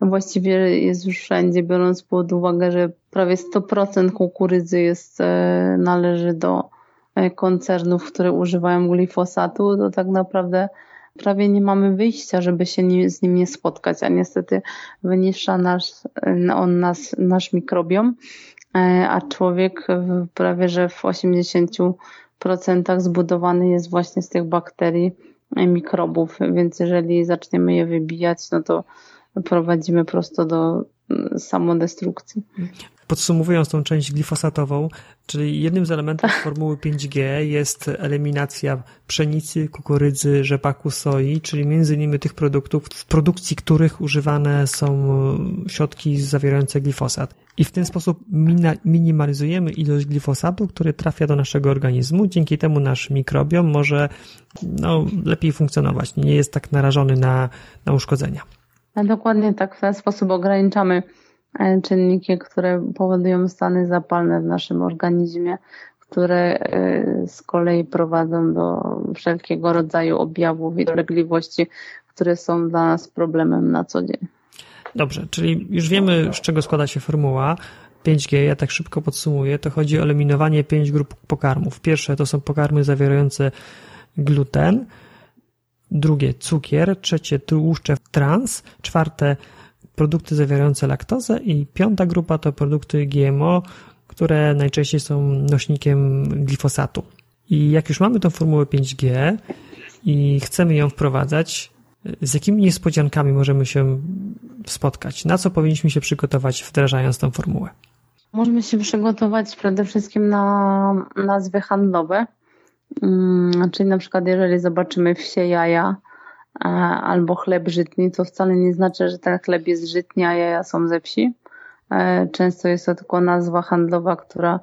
Właściwie jest już wszędzie, biorąc pod uwagę, że prawie 100% kukurydzy jest, e, należy do e, koncernów, które używają glifosatu, to tak naprawdę prawie nie mamy wyjścia, żeby się z nim nie spotkać, a niestety wyniszcza nasz, e, on nas, nasz mikrobiom a człowiek prawie że w 80% zbudowany jest właśnie z tych bakterii, e, mikrobów, więc jeżeli zaczniemy je wybijać, no to prowadzimy prosto do mm, samodestrukcji. Podsumowując tą część glifosatową, czyli jednym z elementów formuły 5G jest eliminacja pszenicy, kukurydzy, rzepaku, soi, czyli między innymi tych produktów, w produkcji których używane są środki zawierające glifosat. I w ten sposób minimalizujemy ilość glifosatu, który trafia do naszego organizmu. Dzięki temu nasz mikrobiom może no, lepiej funkcjonować, nie jest tak narażony na, na uszkodzenia. Dokładnie tak, w ten sposób ograniczamy czynniki, które powodują stany zapalne w naszym organizmie, które e, z kolei prowadzą do wszelkiego rodzaju objawów i dolegliwości, które są dla nas problemem na co dzień. Dobrze, czyli już wiemy, z czego składa się formuła. 5G, ja tak szybko podsumuję, to chodzi o eliminowanie pięć grup pokarmów. Pierwsze to są pokarmy zawierające gluten, drugie cukier, trzecie tłuszcze trans, czwarte produkty zawierające laktozę i piąta grupa to produkty GMO, które najczęściej są nośnikiem glifosatu. I jak już mamy tą formułę 5G i chcemy ją wprowadzać, z jakimi niespodziankami możemy się spotkać? Na co powinniśmy się przygotować wdrażając tę formułę? Możemy się przygotować przede wszystkim na nazwy handlowe, Mm, czyli na przykład jeżeli zobaczymy wsie jaja albo chleb żytni, to wcale nie znaczy, że ten chleb jest żytni, a jaja są ze wsi. E, często jest to tylko nazwa handlowa, która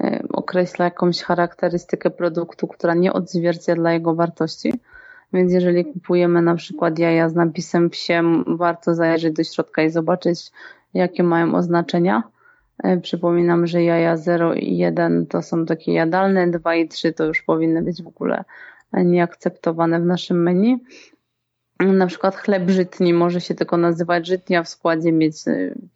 e, określa jakąś charakterystykę produktu, która nie odzwierciedla jego wartości. Więc jeżeli kupujemy na przykład jaja z napisem psiem, warto zajrzeć do środka i zobaczyć, jakie mają oznaczenia. E, przypominam, że jaja 0 i 1 to są takie jadalne, 2 i 3 to już powinny być w ogóle nieakceptowane w naszym menu. Na przykład chleb żytni może się tylko nazywać żytnia, w składzie mieć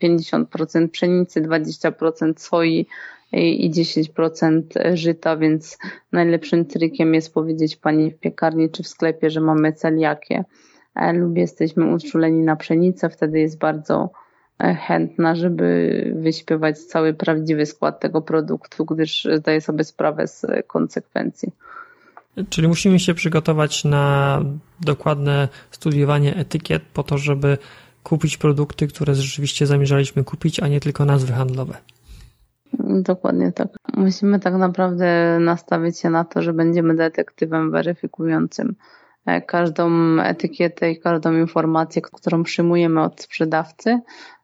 50% e, pszenicy, 20% soi i 10% żyta, więc najlepszym trikiem jest powiedzieć pani w piekarni czy w sklepie, że mamy celiakię e, lub jesteśmy uczuleni na pszenicę, wtedy jest bardzo e, chętna, żeby wyśpiewać cały prawdziwy skład tego produktu, gdyż zdaje sobie sprawę z konsekwencji. Czyli musimy się przygotować na dokładne studiowanie etykiet po to, żeby kupić produkty, które rzeczywiście zamierzaliśmy kupić, a nie tylko nazwy handlowe. Dokładnie tak. Musimy tak naprawdę nastawić się na to, że będziemy detektywem weryfikującym e, każdą etykietę i każdą informację, którą przyjmujemy od sprzedawcy.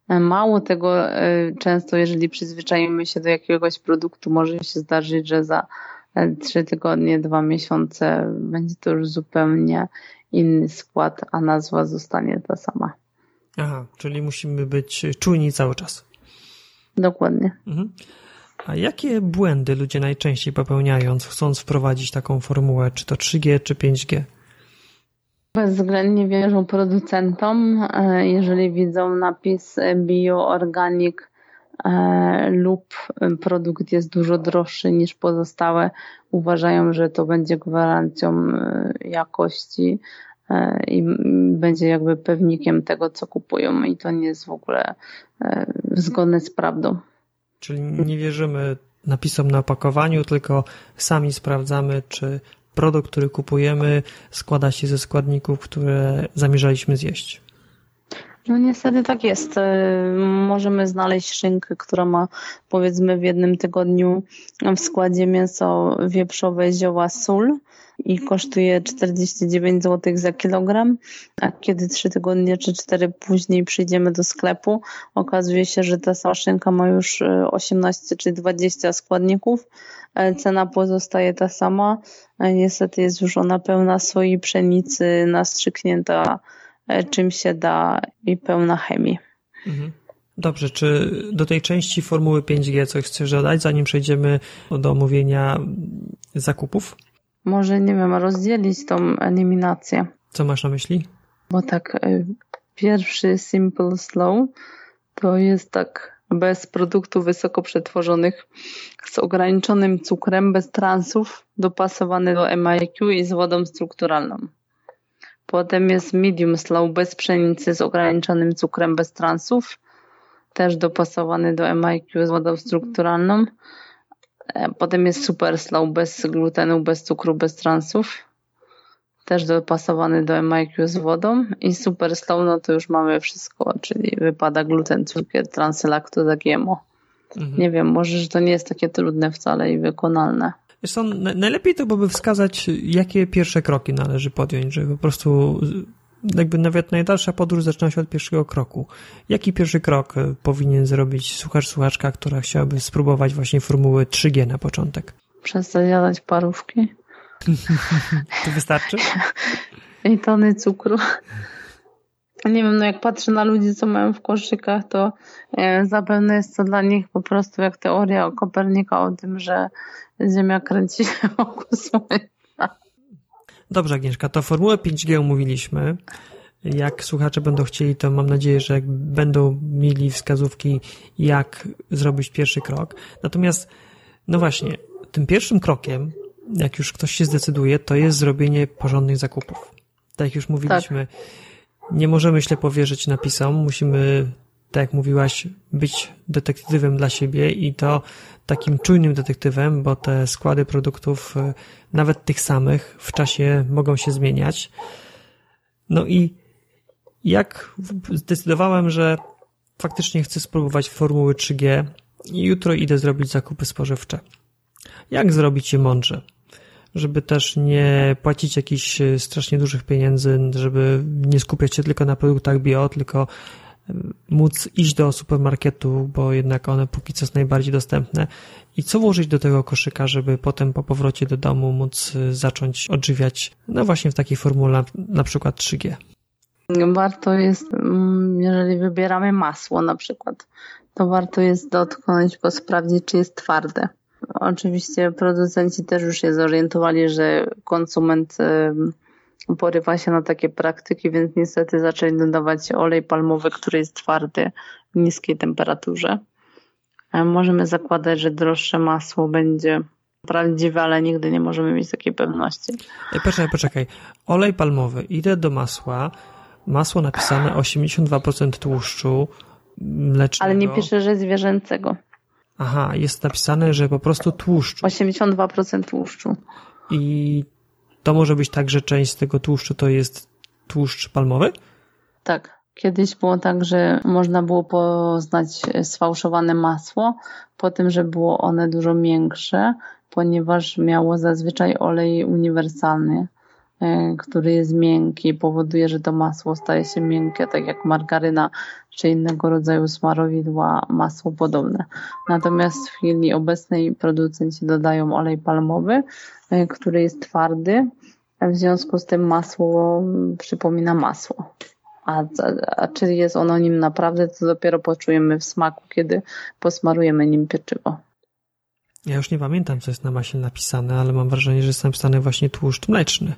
E, mało tego, e, często jeżeli przyzwyczajimy się do jakiegoś produktu, może się zdarzyć, że za trzy tygodnie, dwa miesiące będzie to już zupełnie inny skład, a nazwa zostanie ta sama. Aha, czyli musimy być czujni cały czas. Dokładnie. Mhm. A jakie błędy ludzie najczęściej popełniają, chcąc wprowadzić taką formułę, czy to 3G, czy 5G? Bezwzględnie wierzą producentom, e, jeżeli widzą napis bio, organic, lub produkt jest dużo droższy niż pozostałe, uważają, że to będzie gwarancją e, jakości e, i będzie jakby pewnikiem tego, co kupują, i to nie jest w ogóle zgodne z prawdą. Czyli nie wierzymy napisom na opakowaniu, tylko sami sprawdzamy, czy produkt, który kupujemy, składa się ze składników, które zamierzaliśmy zjeść. No niestety tak jest. E, możemy znaleźć szynkę, która ma powiedzmy w jednym tygodniu w składzie mięso wieprzowe, zioła, sól i kosztuje 49 zł za kilogram, a kiedy trzy tygodnie czy cztery później przyjdziemy do sklepu, okazuje się, że ta sama szynka ma już 18 e, czy 20 składników, e, cena pozostaje ta sama, niestety jest już ona pełna soi, pszenicy, nastrzyknięta E, czym się da i pełna chemii. Mhm. Dobrze, czy do tej części formuły 5G coś chcesz dodać, zanim przejdziemy do omówienia zakupów? Może, nie wiem, rozdzielić tą eliminację. Co masz na myśli? Bo tak, e, pierwszy Simple Slow to jest tak bez produktów wysoko przetworzonych, z ograniczonym cukrem, bez transów, dopasowany do MIQ i z wodą strukturalną. Potem jest medium slow bez pszenicy z ograniczonym cukrem bez transów, też dopasowany do MIQ z wodą strukturalną. E, potem jest super slow bez glutenu, bez cukru, bez transów. Też dopasowany do MIQ z wodą. I super slow, no to już mamy wszystko, czyli wypada gluten, cukier, transy, laktoza, GMO. Mhm. Nie wiem, może, że to nie jest takie trudne wcale i wykonalne. Wiesz najlepiej to byłoby wskazać, jakie pierwsze kroki należy podjąć, żeby po prostu jakby nawet najdalsza podróż zaczyna się od pierwszego kroku. Jaki pierwszy krok e, powinien zrobić słuchacz, słuchaczka, która chciałaby spróbować właśnie formuły 3G na początek? Przestać jadać parówki. *laughs* to wystarczy? *laughs* I tony cukru. Nie wiem, no jak patrzę na ludzi, co mają w koszykach, to e, zapewne jest to dla nich po prostu jak teoria Kopernika o tym, że Ziemia kręci się *laughs* wokół Słońca. Dobrze, Agnieszka, to formułę 5G omówiliśmy. Jak słuchacze będą chcieli, to mam nadzieję, że będą mieli wskazówki, jak zrobić pierwszy krok. Natomiast, no właśnie, tym pierwszym krokiem, jak już ktoś się zdecyduje, to jest zrobienie porządnych zakupów. Tak jak już mówiliśmy, tak. Nie możemy ślepo wierzyć napisom, musimy tak jak mówiłaś, być detektywem dla siebie i to takim czujnym detektywem, bo te składy produktów, e, nawet tych samych, w czasie mogą się zmieniać. No i jak zdecydowałem, że faktycznie chcę spróbować formuły 3G i jutro idę zrobić zakupy spożywcze. Jak zrobić je mądrze? Żeby też nie płacić jakichś e, strasznie dużych pieniędzy, żeby nie skupiać się tylko na produktach bio, tylko e, móc iść do supermarketu, bo jednak one póki co są najbardziej dostępne. I co włożyć do tego koszyka, żeby potem po powrocie do domu móc e, zacząć odżywiać, no właśnie w takiej formule na przykład 3G. Warto jest, mm, jeżeli wybieramy masło na przykład, to warto jest dotknąć go, sprawdzić, czy jest twarde. Oczywiście producenci też już się zorientowali, że konsument porywa się na takie praktyki, więc niestety zaczęli dodawać olej palmowy, który jest twardy w niskiej temperaturze. Możemy zakładać, że droższe masło będzie prawdziwe, ale nigdy nie możemy mieć takiej pewności. Poczekaj, poczekaj. Olej palmowy. Idę do masła. Masło napisane 82% tłuszczu mlecznego. Ale nie pisze, że zwierzęcego. Aha, jest napisane, że po prostu tłuszczu. 82% tłuszczu. I to może być tak, że część z tego tłuszczu to jest tłuszcz palmowy? Tak. Kiedyś było tak, że można było poznać sfałszowane masło po tym, że było one dużo miększe, ponieważ miało zazwyczaj olej uniwersalny. E, który jest miękki powoduje, że to masło staje się miękkie, tak jak margaryna czy innego rodzaju smarowidła, masło podobne. Natomiast w chwili obecnej producenci dodają olej palmowy, e, który jest twardy, w związku z tym masło przypomina masło. A, a czy jest ono nim naprawdę, to dopiero poczujemy w smaku, kiedy posmarujemy nim pieczywo. Ja już nie pamiętam, co jest na masie napisane, ale mam wrażenie, że jest napisane właśnie tłuszcz mleczny.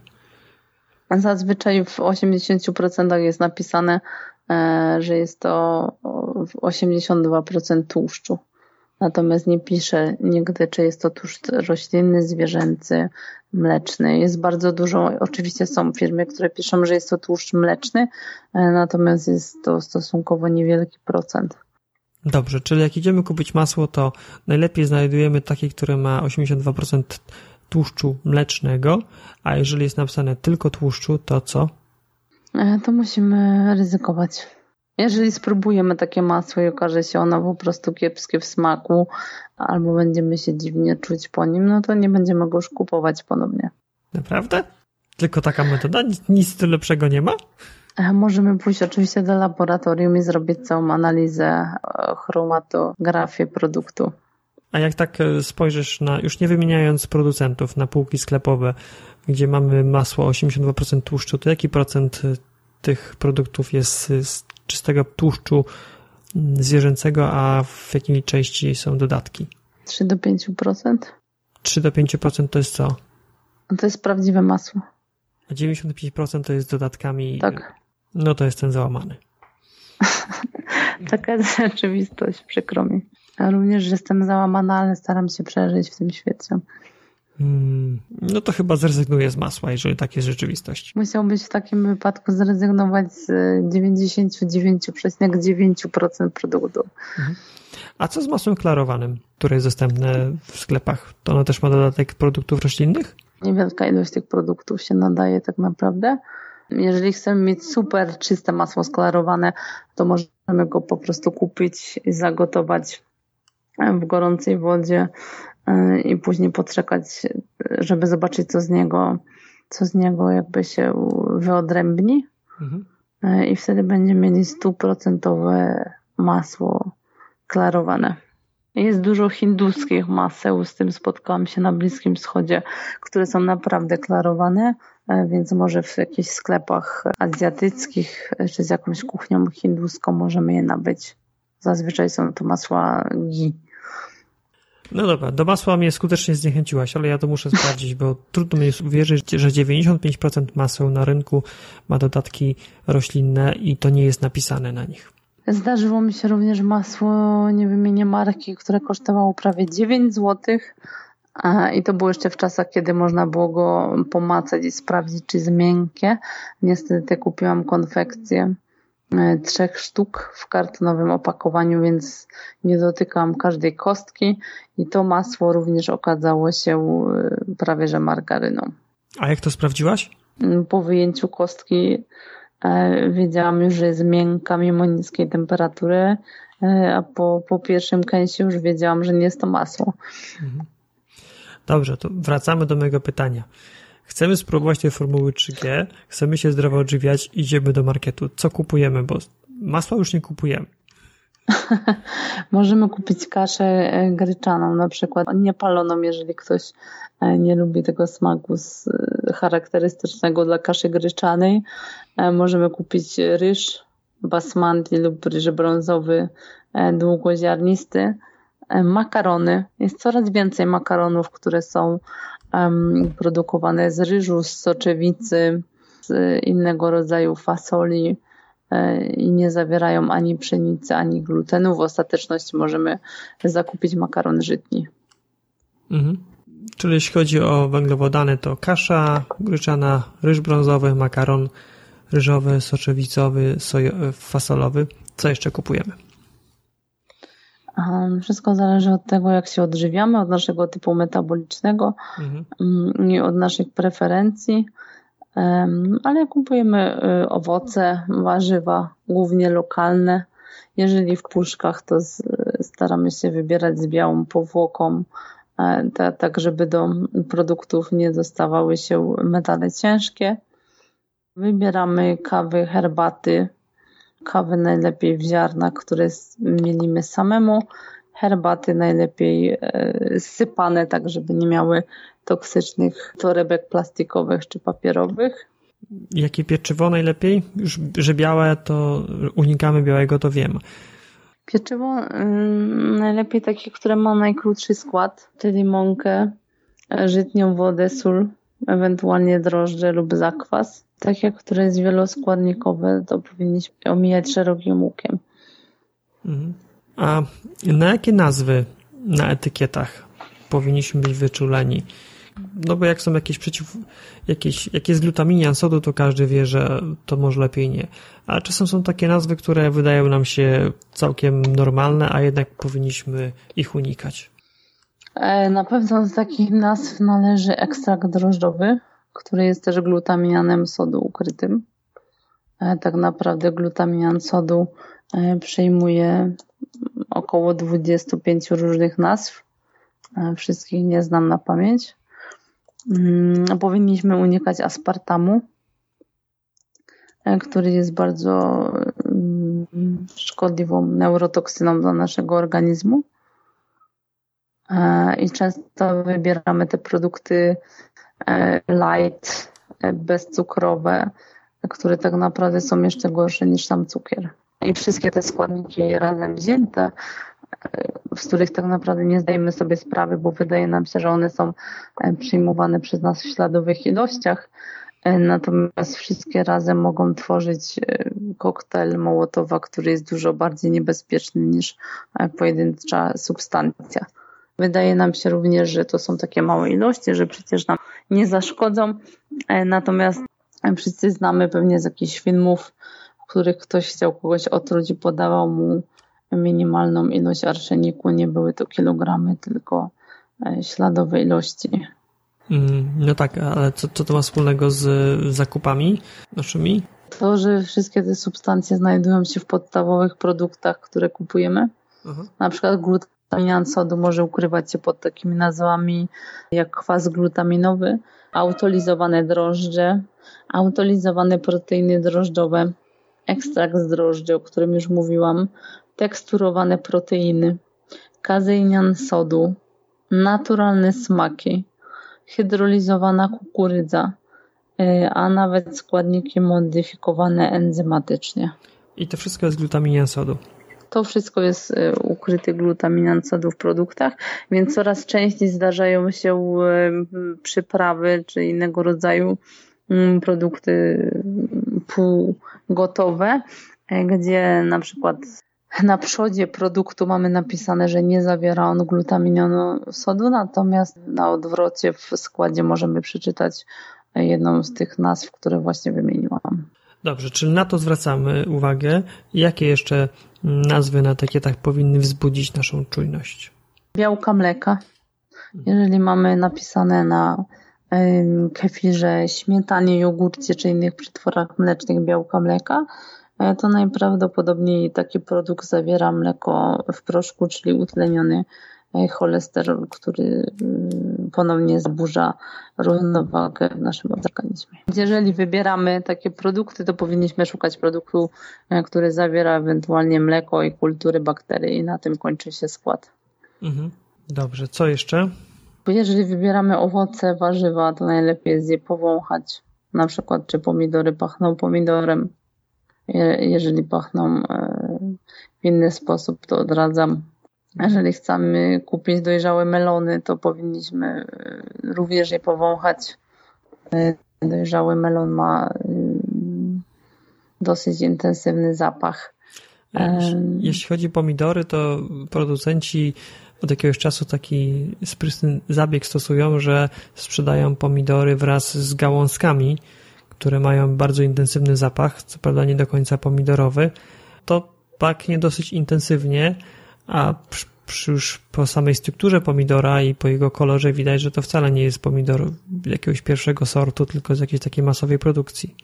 Zazwyczaj w 80% jest napisane, e, że jest to 82% tłuszczu. Natomiast nie pisze nigdy, czy jest to tłuszcz roślinny, zwierzęcy, mleczny. Jest bardzo dużo, oczywiście są firmy, które piszą, że jest to tłuszcz mleczny, e, natomiast jest to stosunkowo niewielki procent. Dobrze, czyli jak idziemy kupić masło, to najlepiej znajdujemy takie, które ma 82% tłuszczu mlecznego, a jeżeli jest napisane tylko tłuszczu, to co? E, to musimy ryzykować. Jeżeli spróbujemy takie masło i okaże się ono po prostu kiepskie w smaku, albo będziemy się dziwnie czuć po nim, no to nie będziemy go już kupować ponownie. Naprawdę? Tylko taka metoda? Nic, nic lepszego nie ma? E, możemy pójść oczywiście do laboratorium i zrobić całą analizę e, chromatografię produktu. A jak tak e, spojrzysz na, już nie wymieniając producentów, na półki sklepowe, gdzie mamy masło 82% tłuszczu, to jaki procent e, tych produktów jest z czystego tłuszczu mm, zwierzęcego, a w jakiej części są dodatki? 3 do 5%. 3 do 5% to jest co? To jest prawdziwe masło. A 95% to jest dodatkami. Tak. No to jest ten załamany. *laughs* Taka jest rzeczywistość, przykro mi. Ja również jestem załamana, ale staram się przeżyć w tym świecie. Hmm, no to chyba zrezygnuję z masła, jeżeli tak jest rzeczywistość. Musiałbyś w takim wypadku zrezygnować z 99,9% produktu. Mhm. A co z masłem klarowanym, które jest dostępne w sklepach? To ono też ma dodatek produktów roślinnych? Niewielka ilość tych produktów się nadaje tak naprawdę. Jeżeli chcemy mieć super czyste masło sklarowane, to możemy go po prostu kupić i zagotować w gorącej wodzie e, i później poczekać, żeby zobaczyć, co z niego, co z niego jakby się wyodrębni. Mhm. E, I wtedy będziemy mieli stuprocentowe masło klarowane. Jest dużo hinduskich maseł, z tym spotkałam się na Bliskim Wschodzie, które są naprawdę klarowane, e, więc może w jakichś sklepach azjatyckich czy z jakąś kuchnią hinduską możemy je nabyć. Zazwyczaj są to masła ghee. No dobra, do masła mnie skutecznie zniechęciłaś, ale ja to muszę sprawdzić, bo trudno mi jest uwierzyć, że 95% maseł na rynku ma dodatki roślinne i to nie jest napisane na nich. Zdarzyło mi się również masło, nie wymienię marki, które kosztowało prawie 9 zł. I to było jeszcze w czasach, kiedy można było go pomacać i sprawdzić, czy jest miękkie. Niestety kupiłam konfekcję trzech sztuk w kartonowym opakowaniu, więc nie dotykam każdej kostki i to masło również okazało się e, prawie że margaryną. A jak to sprawdziłaś? Mm, po wyjęciu kostki e, wiedziałam już, że jest miękka mimo niskiej temperatury, a po, po pierwszym kęsie już wiedziałam, że nie jest to masło. Mhm. Dobrze, to wracamy do mojego pytania. Chcemy spróbować tej formuły 3G, chcemy się zdrowo odżywiać, idziemy do marketu. Co kupujemy? Bo masła już nie kupujemy. *laughs* Możemy kupić kaszę e, gryczaną, na przykład niepaloną, jeżeli ktoś e, nie lubi tego smaku e, charakterystycznego dla kaszy gryczanej. Możemy kupić ryż basmati lub ryż brązowy długoziarnisty. Makarony. Jest coraz więcej makaronów, które są produkowane z ryżu, z soczewicy, z innego rodzaju fasoli E, i nie zawierają ani pszenicy, ani glutenu. W ostateczności możemy zakupić makaron żytni. Mhm. Czyli jeśli chodzi o węglowodany, to kasza gryczana, ryż brązowy, makaron ryżowy, soczewicowy, sojo, fasolowy. Co jeszcze kupujemy? Wszystko zależy od tego, jak się odżywiamy, od naszego typu metabolicznego mhm. Mm, i od naszych preferencji ale kupujemy y, owoce, warzywa, głównie lokalne. Jeżeli w puszkach, to staramy się wybierać z białą powłoką, e, tak żeby do produktów nie dostawały się metale ciężkie. Wybieramy kawy, herbaty, kawy najlepiej w ziarnach, które mielimy samemu, herbaty najlepiej e, sypane, tak żeby nie miały toksycznych torebek plastikowych czy papierowych. Jakie pieczywo najlepiej? Już, że białe to unikamy białego, to wiem. Pieczywo mm, najlepiej takie, które ma najkrótszy skład, czyli mąkę, żytnią wodę, sól, ewentualnie drożdże lub zakwas. Takie, które jest wieloskładnikowe, to powinniśmy omijać szerokim łukiem. Mhm. A na jakie nazwy na etykietach powinniśmy być wyczuleni? No bo jak są jakieś przeciw, jakieś, jak jest glutaminian sodu, to każdy wie, że to może lepiej nie. A czasem są takie nazwy, które wydają nam się całkiem normalne, a jednak powinniśmy ich unikać. E, na pewno z takich nazw należy ekstrakt drożdżowy, który jest też glutaminianem sodu ukrytym. E, tak naprawdę glutaminian sodu e, przejmuje około 25 różnych nazw. Wszystkich nie znam na pamięć. Mm, powinniśmy unikać aspartamu, e, który jest bardzo mm, szkodliwą neurotoksyną dla naszego organizmu. E, I często wybieramy te produkty e, light, bezcukrowe, które tak naprawdę są jeszcze gorsze niż sam cukier. I wszystkie te składniki razem wzięte z których tak naprawdę nie zdajemy sobie sprawy, bo wydaje nam się, że one są e, przyjmowane przez nas w śladowych ilościach. E, natomiast wszystkie razem mogą tworzyć e, koktajl Mołotowa, który jest dużo bardziej niebezpieczny niż pojedyncza substancja. Wydaje nam się również, że to są takie małe ilości, że przecież nam nie zaszkodzą. Natomiast wszyscy znamy pewnie z jakichś filmów, w których ktoś chciał kogoś otruć i podawał mu minimalną ilość arszeniku. Nie były to kilogramy, tylko e, śladowe ilości. Mm, no tak, ale co, co to ma wspólnego z zakupami naszymi? To, że wszystkie te substancje znajdują się w podstawowych produktach, które kupujemy. Na przykład glutamin sodu może ukrywać się pod takimi nazwami jak kwas glutaminowy, autolizowane drożdże, autolizowane proteiny drożdżowe, ekstrakt z drożdży, o którym już mówiłam, teksturowane proteiny, kazeinian sodu, naturalne smaki, hydrolizowana kukurydza, y, a nawet składniki modyfikowane enzymatycznie. I to wszystko jest glutaminian sodu. To wszystko jest y, ukryty glutaminan sodu w produktach, więc coraz częściej zdarzają się y, przyprawy czy innego rodzaju mm, produkty półgotowe, gdzie na przykład na przodzie produktu mamy napisane, że nie zawiera on glutaminionu sodu, natomiast na odwrocie w składzie możemy przeczytać jedną z tych nazw, które właśnie wymieniłam. Dobrze, czyli na to zwracamy uwagę. Jakie jeszcze nazwy na etykietach powinny wzbudzić naszą czujność? Białka mleka. Jeżeli mamy napisane na kefirze, śmietanie, jogurcie czy innych przetworach mlecznych białka mleka, E, to najprawdopodobniej taki produkt zawiera mleko w proszku, czyli utleniony cholesterol, który ponownie zaburza równowagę w naszym organizmie. Jeżeli wybieramy takie produkty, to powinniśmy szukać produktu, który zawiera ewentualnie mleko i kultury bakterii i na tym kończy się skład. Mhm. Dobrze, co jeszcze? Jeżeli wybieramy owoce, warzywa, to najlepiej jest je powąchać. Na przykład, czy pomidory pachną pomidorem. Jeżeli pachną e, w inny sposób, to odradzam. Jeżeli chcemy kupić dojrzałe melony, to powinniśmy e, również je powąchać. E, dojrzały melon ma dosyć intensywny zapach. Jeśli chodzi o pomidory, to producenci od jakiegoś czasu taki sprytny zabieg stosują, że sprzedają pomidory wraz z gałązkami, które mają bardzo intensywny zapach, co prawda nie do końca pomidorowy. To pachnie dosyć intensywnie, a przy, już po samej strukturze pomidora i po jego kolorze widać, że to wcale nie jest pomidor jakiegoś pierwszego sortu, tylko z jakiejś takiej masowej produkcji.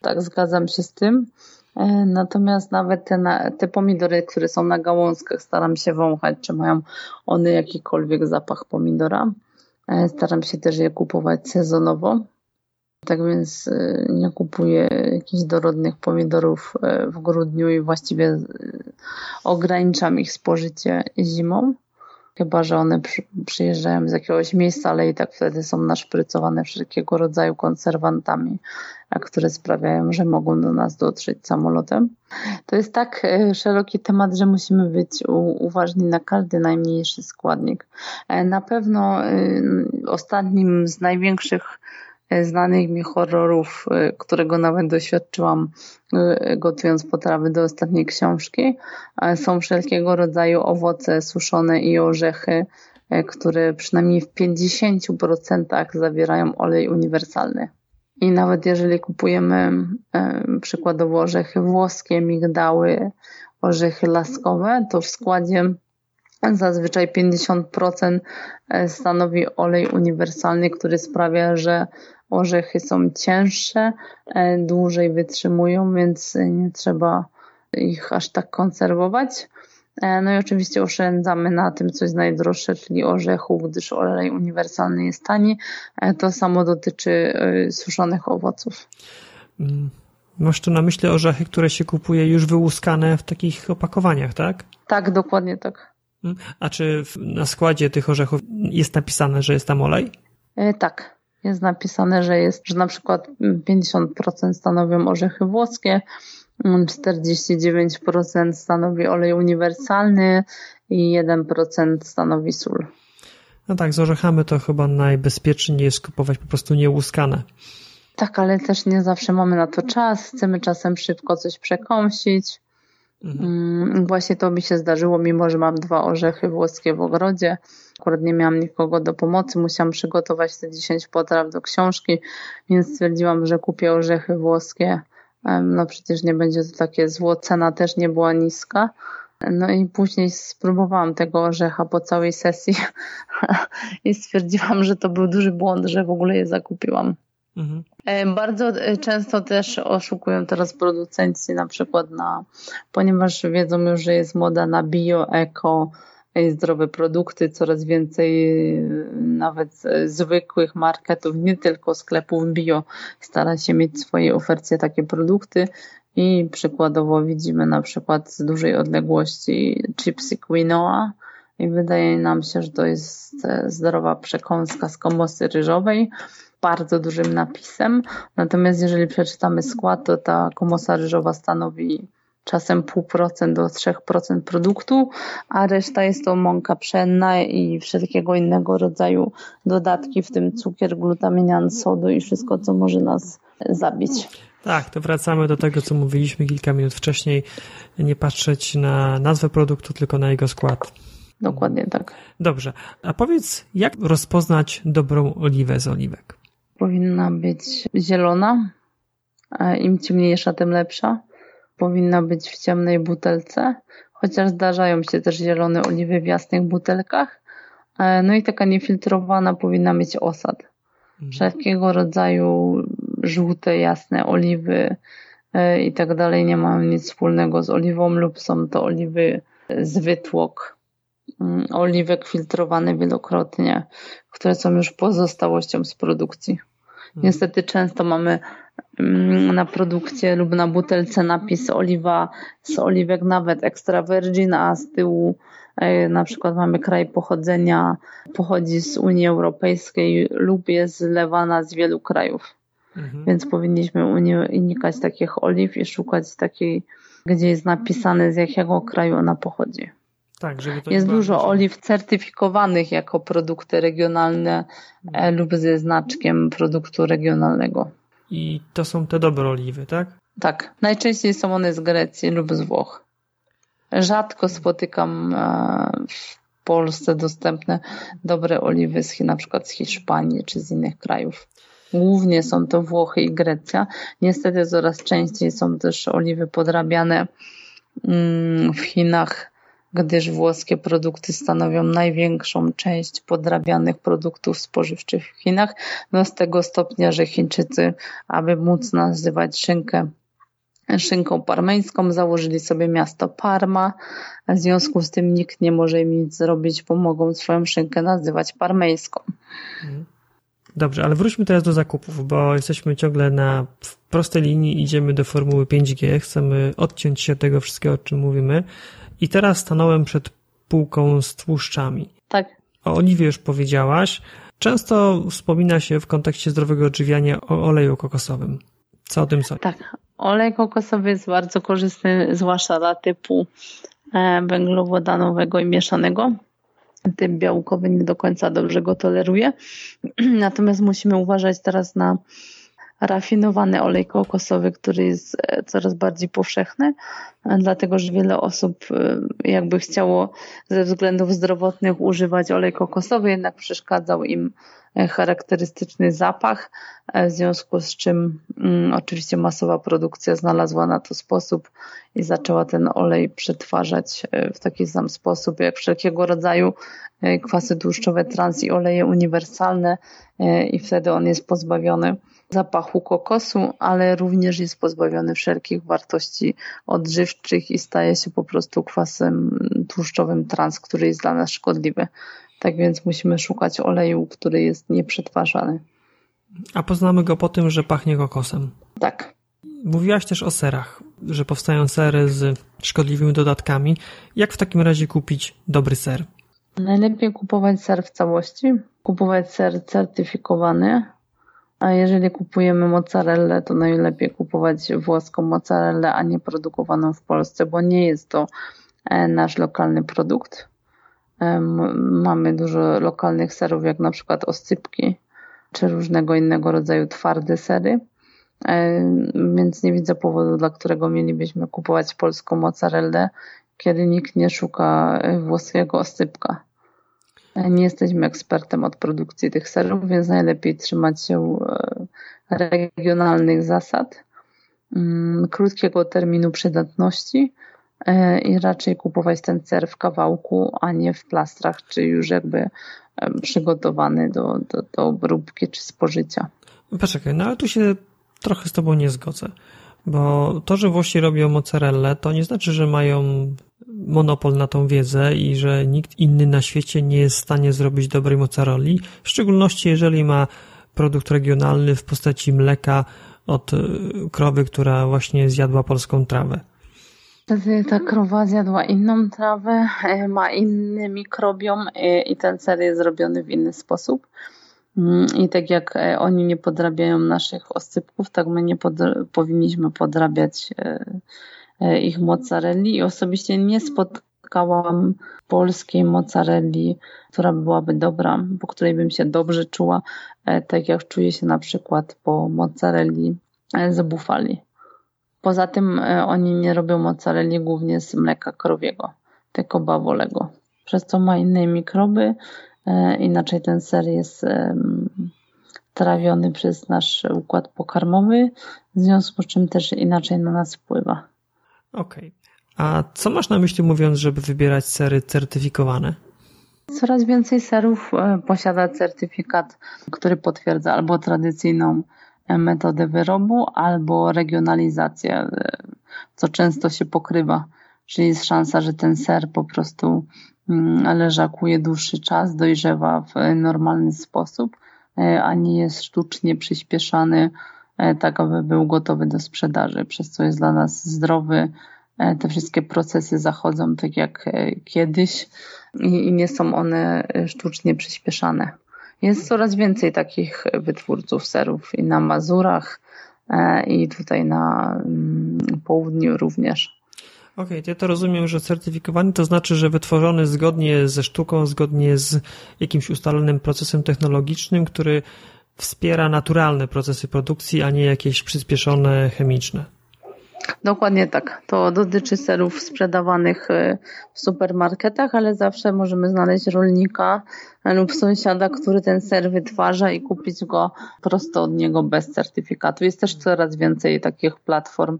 Tak, zgadzam się z tym. E, natomiast nawet te, te pomidory, które są na gałązkach, staram się wąchać, czy mają one jakikolwiek zapach pomidora. E, staram się też je kupować sezonowo. Tak więc e, nie kupuję jakichś dorodnych pomidorów w grudniu i właściwie ograniczam ich spożycie zimą. Chyba, że one przy, przyjeżdżają z jakiegoś miejsca, ale i tak wtedy są naszprycowane wszelkiego rodzaju konserwantami, które sprawiają, że mogą do nas dotrzeć samolotem. To jest tak szeroki temat, że musimy być uważni na każdy najmniejszy składnik. E, na pewno ostatnim z największych znanych mi horrorów, którego nawet doświadczyłam gotując potrawy do ostatniej książki. Są wszelkiego rodzaju owoce suszone i orzechy, które przynajmniej w 50% zawierają olej uniwersalny. I nawet jeżeli kupujemy przykładowo orzechy włoskie, migdały, orzechy laskowe, to w składzie zazwyczaj 50% stanowi olej uniwersalny, który sprawia, że orzechy są cięższe, e, dłużej wytrzymują, więc nie trzeba ich aż tak konserwować. E, no i oczywiście oszczędzamy na tym, co jest najdroższe, czyli orzechu, gdyż olej uniwersalny jest tani. E, to samo dotyczy suszonych owoców. Mm. Masz tu na myśli orzechy, które się kupuje już wyłuskane w takich opakowaniach, tak? Tak, dokładnie tak. Mm. A czy na składzie tych orzechów jest napisane, że jest tam olej? Tak jest napisane, że jest, że na przykład 50% stanowią orzechy włoskie, 49% stanowi olej uniwersalny i 1% stanowi sól. No tak, z orzechami to chyba najbezpieczniej jest kupować po prostu niełuskane. Tak, ale też nie zawsze mamy na to czas. Chcemy czasem szybko coś przekąsić. Mhm. Mm, właśnie to mi się zdarzyło, mimo że mam dwa orzechy włoskie w ogrodzie. Akurat nie miałam nikogo do pomocy, musiałam przygotować te 10 potraw do książki, więc stwierdziłam, że kupię orzechy włoskie. No przecież nie będzie to takie zło, cena też nie była niska. No i później spróbowałam tego orzecha po całej sesji *laughs* i stwierdziłam, że to był duży błąd, że w ogóle je zakupiłam. Mhm. E, bardzo e, często też oszukują teraz producenci na przykład na, ponieważ wiedzą już, że jest moda na bio, eko, zdrowe produkty, coraz więcej e, nawet zwykłych marketów, nie tylko sklepów bio, stara się mieć w swojej ofercie takie produkty i przykładowo widzimy na przykład z dużej odległości chipsy quinoa i wydaje nam się, że to jest zdrowa przekąska z komosy ryżowej, bardzo dużym napisem. Natomiast jeżeli przeczytamy skład, to ta komosa ryżowa stanowi czasem 0,5% do 3% produktu, a reszta jest to mąka pszenna i wszelkiego innego rodzaju dodatki, w tym cukier, glutaminian, sodu i wszystko, co może nas zabić. Tak, to wracamy do tego, co mówiliśmy kilka minut wcześniej. Nie patrzeć na nazwę produktu, tylko na jego skład. Dokładnie tak. Dobrze. A powiedz, jak rozpoznać dobrą oliwę z oliwek? Powinna być zielona. Im ciemniejsza, tym lepsza. Powinna być w ciemnej butelce, chociaż zdarzają się też zielone oliwy w jasnych butelkach. E, no i taka niefiltrowana powinna mieć osad. Mhm. Wszelkiego rodzaju żółte, jasne oliwy e, i tak dalej nie mają nic wspólnego z oliwą lub są to oliwy z wytłok oliwek filtrowanych wielokrotnie, które są już pozostałością z produkcji. Mhm. Niestety często mamy mm, na produkcie lub na butelce napis oliwa z oliwek nawet extra virgin, a z tyłu e, na przykład mamy kraj pochodzenia, pochodzi z Unii Europejskiej lub jest zlewana z wielu krajów. Mhm. Więc powinniśmy unikać takich oliw i szukać takiej, gdzie jest napisane z jakiego kraju ona pochodzi. Tak, żeby to jest dużo oliw certyfikowanych jako produkty regionalne e, lub ze znaczkiem produktu regionalnego. I to są te dobre oliwy, tak? Tak. Najczęściej są one z Grecji lub z Włoch. Rzadko spotykam e, w Polsce dostępne dobre oliwy z, na przykład z Hiszpanii czy z innych krajów. Głównie są to Włochy i Grecja. Niestety coraz częściej są też oliwy podrabiane mm, w Chinach, gdyż włoskie produkty stanowią największą część podrabianych produktów spożywczych w Chinach, no z tego stopnia, że Chińczycy, aby móc nazywać szynkę szynką parmeńską, założyli sobie miasto Parma. W związku z tym nikt nie może im nic zrobić, pomogą swoją szynkę nazywać parmeńską. Mhm. Dobrze, ale wróćmy teraz do zakupów, bo jesteśmy ciągle na prostej linii, idziemy do formuły 5G, chcemy odciąć się od tego wszystkiego, o czym mówimy. I teraz stanąłem przed półką z tłuszczami. Tak. O oliwie już powiedziałaś. Często wspomina się w kontekście zdrowego odżywiania o oleju kokosowym. Co o tym sądzisz? Tak. Olej kokosowy jest bardzo korzystny, zwłaszcza dla typu e, węglowodanowego i mieszanego typ białkowy nie do końca dobrze go toleruje. *clears throat* Natomiast musimy uważać teraz na rafinowany olej kokosowy, który jest e, coraz bardziej powszechny, e, dlatego że wiele osób e, jakby chciało ze względów zdrowotnych używać olej kokosowy, jednak przeszkadzał im charakterystyczny zapach, w związku z czym mm, oczywiście masowa produkcja znalazła na to sposób i zaczęła ten olej przetwarzać w taki sam sposób jak wszelkiego rodzaju kwasy tłuszczowe trans i oleje uniwersalne i wtedy on jest pozbawiony zapachu kokosu, ale również jest pozbawiony wszelkich wartości odżywczych i staje się po prostu kwasem tłuszczowym trans, który jest dla nas szkodliwy. Tak więc musimy szukać oleju, który jest nieprzetwarzany. A poznamy go po tym, że pachnie kokosem. Tak. Mówiłaś też o serach, że powstają sery z szkodliwymi dodatkami. Jak w takim razie kupić dobry ser? Najlepiej kupować ser w całości, kupować ser certyfikowany, a jeżeli kupujemy mozzarellę, to najlepiej kupować włoską mozzarellę, a nie produkowaną w Polsce, bo nie jest to e, nasz lokalny produkt. Mamy dużo lokalnych serów, jak na przykład oscypki, czy różnego innego rodzaju twarde sery, więc nie widzę powodu, dla którego mielibyśmy kupować polską mozzarellę, kiedy nikt nie szuka e, włoskiego oscypka. Nie jesteśmy ekspertem od produkcji tych serów, więc najlepiej trzymać się e, regionalnych zasad, mm, krótkiego terminu przydatności e, i raczej kupować ten ser w kawałku, a nie w plastrach, czy już jakby przygotowany do, do, do obróbki czy spożycia. Poczekaj, no ale tu się trochę z Tobą nie zgodzę. Bo to, że Włosi robią mozzarellę, to nie znaczy, że mają monopol na tą wiedzę i że nikt inny na świecie nie jest w stanie zrobić dobrej mozzarelli, w szczególności jeżeli ma produkt regionalny w postaci mleka od e, krowy, która właśnie zjadła polską trawę. Wtedy ta krowa zjadła inną trawę, e, ma inny mikrobiom e, i ten ser jest zrobiony w inny sposób. Mm, I tak jak oni nie podrabiają naszych oscypków, tak my nie pod, powinniśmy podrabiać E, ich mozzarelli i osobiście nie spotkałam polskiej mozzarelli, która byłaby dobra, po której bym się dobrze czuła, e, tak jak czuję się na przykład po mozzarelli e, z bufali. Poza tym oni nie robią mozzarelli głównie z mleka krowiego, tylko bawolego, przez co ma inne mikroby, inaczej ten ser jest trawiony przez nasz układ pokarmowy, w związku z czym też inaczej na nas wpływa. Okej. Okay. A co masz na myśli mówiąc, żeby wybierać sery certyfikowane? Coraz więcej serów e, posiada certyfikat, który potwierdza albo tradycyjną e, metodę wyrobu, albo regionalizację, e, co często się pokrywa. czyli jest szansa, że ten ser po prostu mm, leżakuje dłuższy czas, dojrzewa w normalny sposób, a nie jest sztucznie przyspieszany, tak aby był gotowy do sprzedaży, przez co jest dla nas zdrowy. Te wszystkie procesy zachodzą tak jak kiedyś i nie są one sztucznie przyspieszane. Jest coraz więcej takich wytwórców serów i na Mazurach, e, i tutaj na mm, południu również. Okej, okay, ja to rozumiem, że certyfikowany to znaczy, że wytworzony zgodnie ze sztuką, zgodnie z jakimś ustalonym procesem technologicznym, który wspiera naturalne procesy produkcji, a nie jakieś przyspieszone chemiczne. Dokładnie tak. To dotyczy serów sprzedawanych e, w supermarketach, ale zawsze możemy znaleźć rolnika lub sąsiada, który ten ser wytwarza i kupić go prosto od niego bez certyfikatu. Jest też coraz więcej takich platform,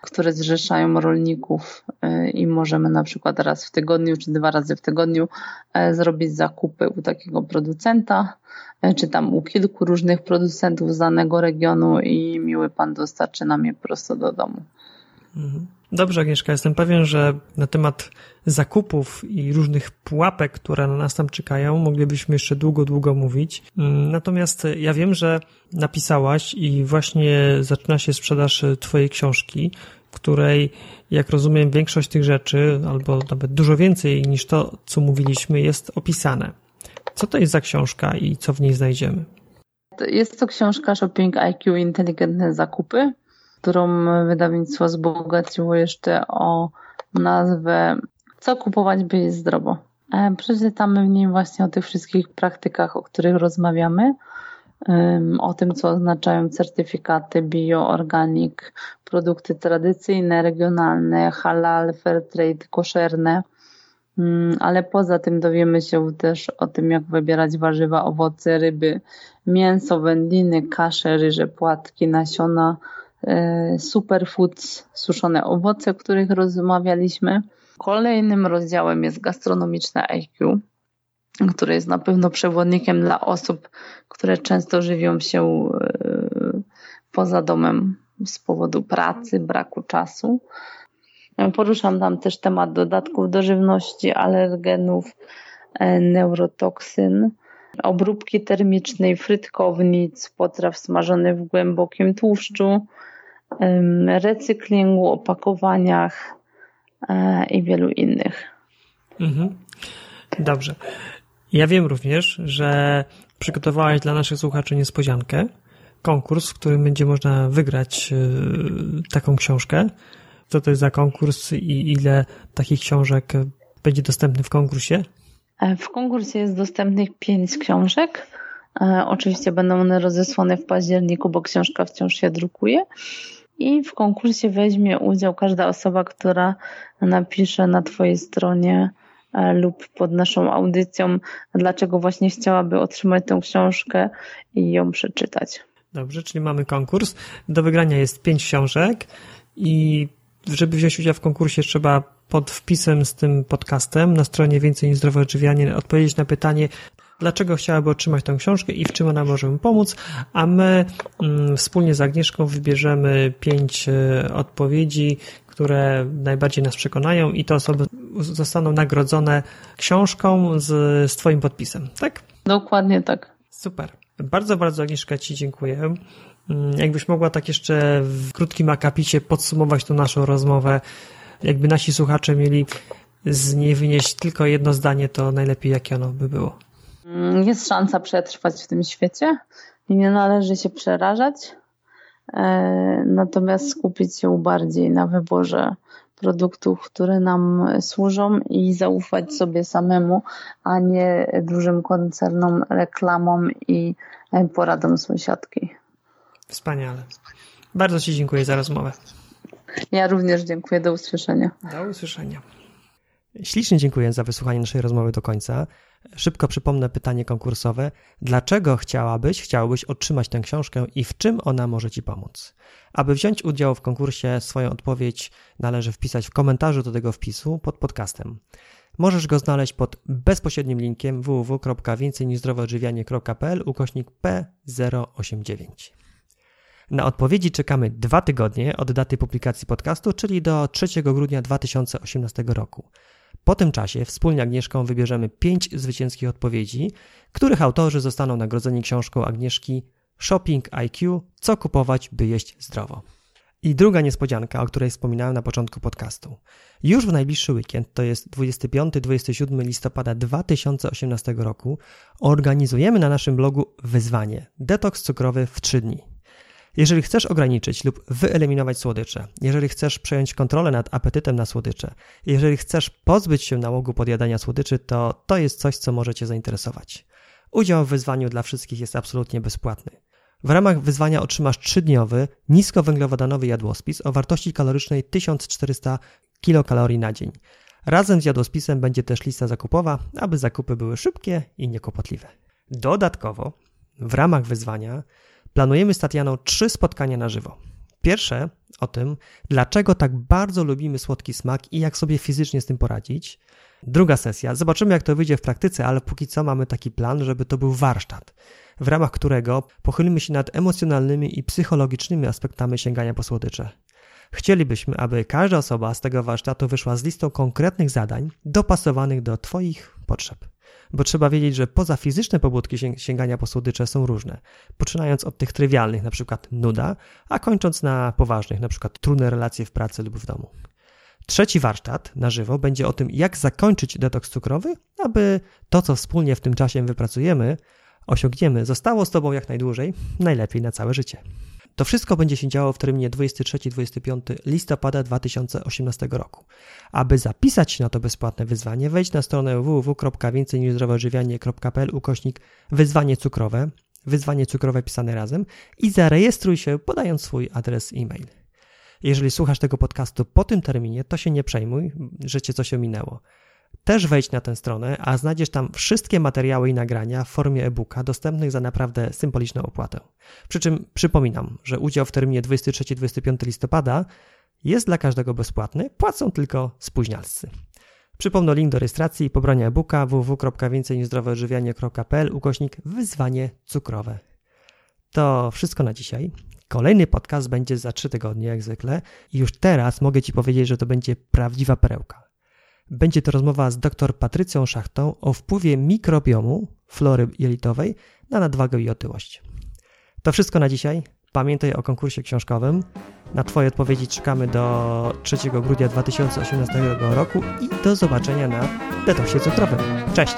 które zrzeszają rolników e, i możemy na przykład raz w tygodniu czy dwa razy w tygodniu e, zrobić zakupy u takiego producenta, czy tam u kilku różnych producentów z danego regionu i miły pan dostarczy nam je prosto do domu. Dobrze, Agnieszka, jestem pewien, że na temat zakupów i różnych pułapek, które na nas tam czekają, moglibyśmy jeszcze długo, długo mówić. Natomiast ja wiem, że napisałaś i właśnie zaczyna się sprzedaż Twojej książki, w której, jak rozumiem, większość tych rzeczy, albo nawet dużo więcej niż to, co mówiliśmy, jest opisane. Co to jest za książka i co w niej znajdziemy? Jest to książka Shopping IQ Inteligentne Zakupy którą wydawnictwo wzbogaciło jeszcze o nazwę Co kupować, by jest zdrowo. E, przeczytamy w niej właśnie o tych wszystkich praktykach, o których rozmawiamy, o tym, co oznaczają certyfikaty bio, organik, produkty tradycyjne, regionalne, halal, fair trade, koszerne. Ale poza tym dowiemy się też o tym, jak wybierać warzywa, owoce, ryby, mięso, wędliny, kasze, ryże, płatki, nasiona, superfoods, suszone owoce, o których rozmawialiśmy. Kolejnym rozdziałem jest gastronomiczne IQ, które jest na pewno przewodnikiem dla osób, które często żywią się e, poza domem z powodu pracy, braku czasu. Poruszam tam też temat dodatków do żywności, alergenów, e, neurotoksyn, obróbki termicznej, frytkownic, potraw smażonych w głębokim tłuszczu, recyklingu, opakowaniach e, i wielu innych. Mhm. Dobrze. Ja wiem również, że przygotowałaś dla naszych słuchaczy niespodziankę, konkurs, w którym będzie można wygrać e, taką książkę. Co to jest za konkurs i ile takich książek będzie dostępnych w konkursie? E, w konkursie jest dostępnych pięć książek. Oczywiście będą one rozesłane w październiku, bo książka wciąż się drukuje i w konkursie weźmie udział każda osoba, która napisze na Twojej stronie e, lub pod naszą audycją, dlaczego właśnie chciałaby otrzymać tę książkę i ją przeczytać. Dobrze, czyli mamy konkurs. Do wygrania jest pięć książek i żeby wziąć udział w konkursie trzeba pod wpisem z tym podcastem na stronie Więcej niż Zdrowe Odżywianie odpowiedzieć na pytanie, dlaczego chciałaby otrzymać tę książkę i w czym ona może mu pomóc, a my mm, wspólnie z Agnieszką wybierzemy pięć e, odpowiedzi, które najbardziej nas przekonają i te osoby zostaną nagrodzone książką z, z Twoim podpisem, tak? Dokładnie tak. Super. Bardzo, bardzo Agnieszka Ci dziękuję. Mm, jakbyś mogła tak jeszcze w krótkim akapicie podsumować tą naszą rozmowę, jakby nasi słuchacze mieli z niej wynieść tylko jedno zdanie, to najlepiej jakie ono by było. Mm, jest szansa przetrwać w tym świecie i nie należy się przerażać, e, natomiast skupić się bardziej na wyborze produktów, które nam służą i zaufać sobie samemu, a nie dużym koncernom, reklamom i e, poradom sąsiadki. Wspaniale. Bardzo Ci dziękuję za rozmowę. Ja również dziękuję. Do usłyszenia. Do usłyszenia. Ślicznie dziękuję za wysłuchanie naszej rozmowy do końca. Szybko przypomnę pytanie konkursowe. Dlaczego chciałabyś, chciałbyś otrzymać tę książkę i w czym ona może Ci pomóc? Aby wziąć udział w konkursie, swoją odpowiedź należy wpisać w komentarzu do tego wpisu pod podcastem. Możesz go znaleźć pod bezpośrednim linkiem www.więcejniżzdrowoodżywianie.pl ukośnik P089. Na odpowiedzi czekamy dwa tygodnie od daty publikacji podcastu, czyli do 3 grudnia 2018 roku. Po tym czasie wspólnie Agnieszką wybierzemy pięć zwycięskich odpowiedzi, których autorzy zostaną nagrodzeni książką Agnieszki Shopping IQ Co kupować, by jeść zdrowo. I druga niespodzianka, o której wspominałem na początku podcastu. Już w najbliższy weekend, to jest 25-27 listopada 2018 roku, organizujemy na naszym blogu wyzwanie Detoks cukrowy w 3 dni. Jeżeli chcesz ograniczyć lub wyeliminować słodycze, jeżeli chcesz przejąć kontrolę nad apetytem na słodycze, jeżeli chcesz pozbyć się nałogu podjadania słodyczy, to to jest coś, co może Cię zainteresować. Udział w wyzwaniu dla wszystkich jest absolutnie bezpłatny. W ramach wyzwania otrzymasz trzydniowy, niskowęglowodanowy jadłospis o wartości kalorycznej 1400 kilokalorii na dzień. Razem z jadłospisem będzie też lista zakupowa, aby zakupy były szybkie i niekłopotliwe. Dodatkowo, w ramach wyzwania planujemy z Tatianą trzy spotkania na żywo. Pierwsze o tym, dlaczego tak bardzo lubimy słodki smak i jak sobie fizycznie z tym poradzić. Druga sesja, zobaczymy jak to wyjdzie w praktyce, ale póki co mamy taki plan, żeby to był warsztat, w ramach którego pochylimy się nad emocjonalnymi i psychologicznymi aspektami sięgania po słodycze. Chcielibyśmy, aby każda osoba z tego warsztatu wyszła z listą konkretnych zadań dopasowanych do Twoich potrzeb. Bo trzeba wiedzieć, że poza fizyczne pobudki sięgania po słodycze są różne. Poczynając od tych trywialnych, przykład nuda, a kończąc na poważnych, przykład trudne relacje w pracy lub w domu. Trzeci warsztat na żywo będzie o tym, jak zakończyć detoks cukrowy, aby to, co wspólnie w tym czasie wypracujemy, osiągniemy, zostało z Tobą jak najdłużej, najlepiej na całe życie. To wszystko będzie się działo w terminie 23-25 listopada 2018 roku. Aby zapisać się na to bezpłatne wyzwanie, wejdź na stronę www.więcejniżzdrowoodżywianie.pl ukośnik wyzwanie cukrowe, wyzwanie cukrowe pisane razem i zarejestruj się podając swój adres e-mail. Jeżeli słuchasz tego podcastu po tym terminie, to się nie przejmuj, że cię coś ominęło. Też wejdź na tę stronę, a znajdziesz tam wszystkie materiały i nagrania w formie e-booka dostępnych za naprawdę symboliczną opłatę. Przy czym przypominam, że udział w terminie 23-25 listopada jest dla każdego bezpłatny, płacą tylko spóźnialscy. Przypomnę link do rejestracji i pobrania e-booka www.więcejniżzdroweodżywianie.pl ukośnik wyzwanie cukrowe. To wszystko na dzisiaj. Kolejny podcast będzie za 3 tygodnie, jak zwykle, i już teraz mogę Ci powiedzieć, że to będzie prawdziwa perełka. Będzie to rozmowa z dr Patrycją Szachtą o wpływie mikrobiomu flory jelitowej na nadwagę i otyłość. To wszystko na dzisiaj. Pamiętaj o konkursie książkowym. Na Twoje odpowiedzi czekamy do 3 grudnia 2018 roku i do zobaczenia na detoksie cukrowym. Cześć!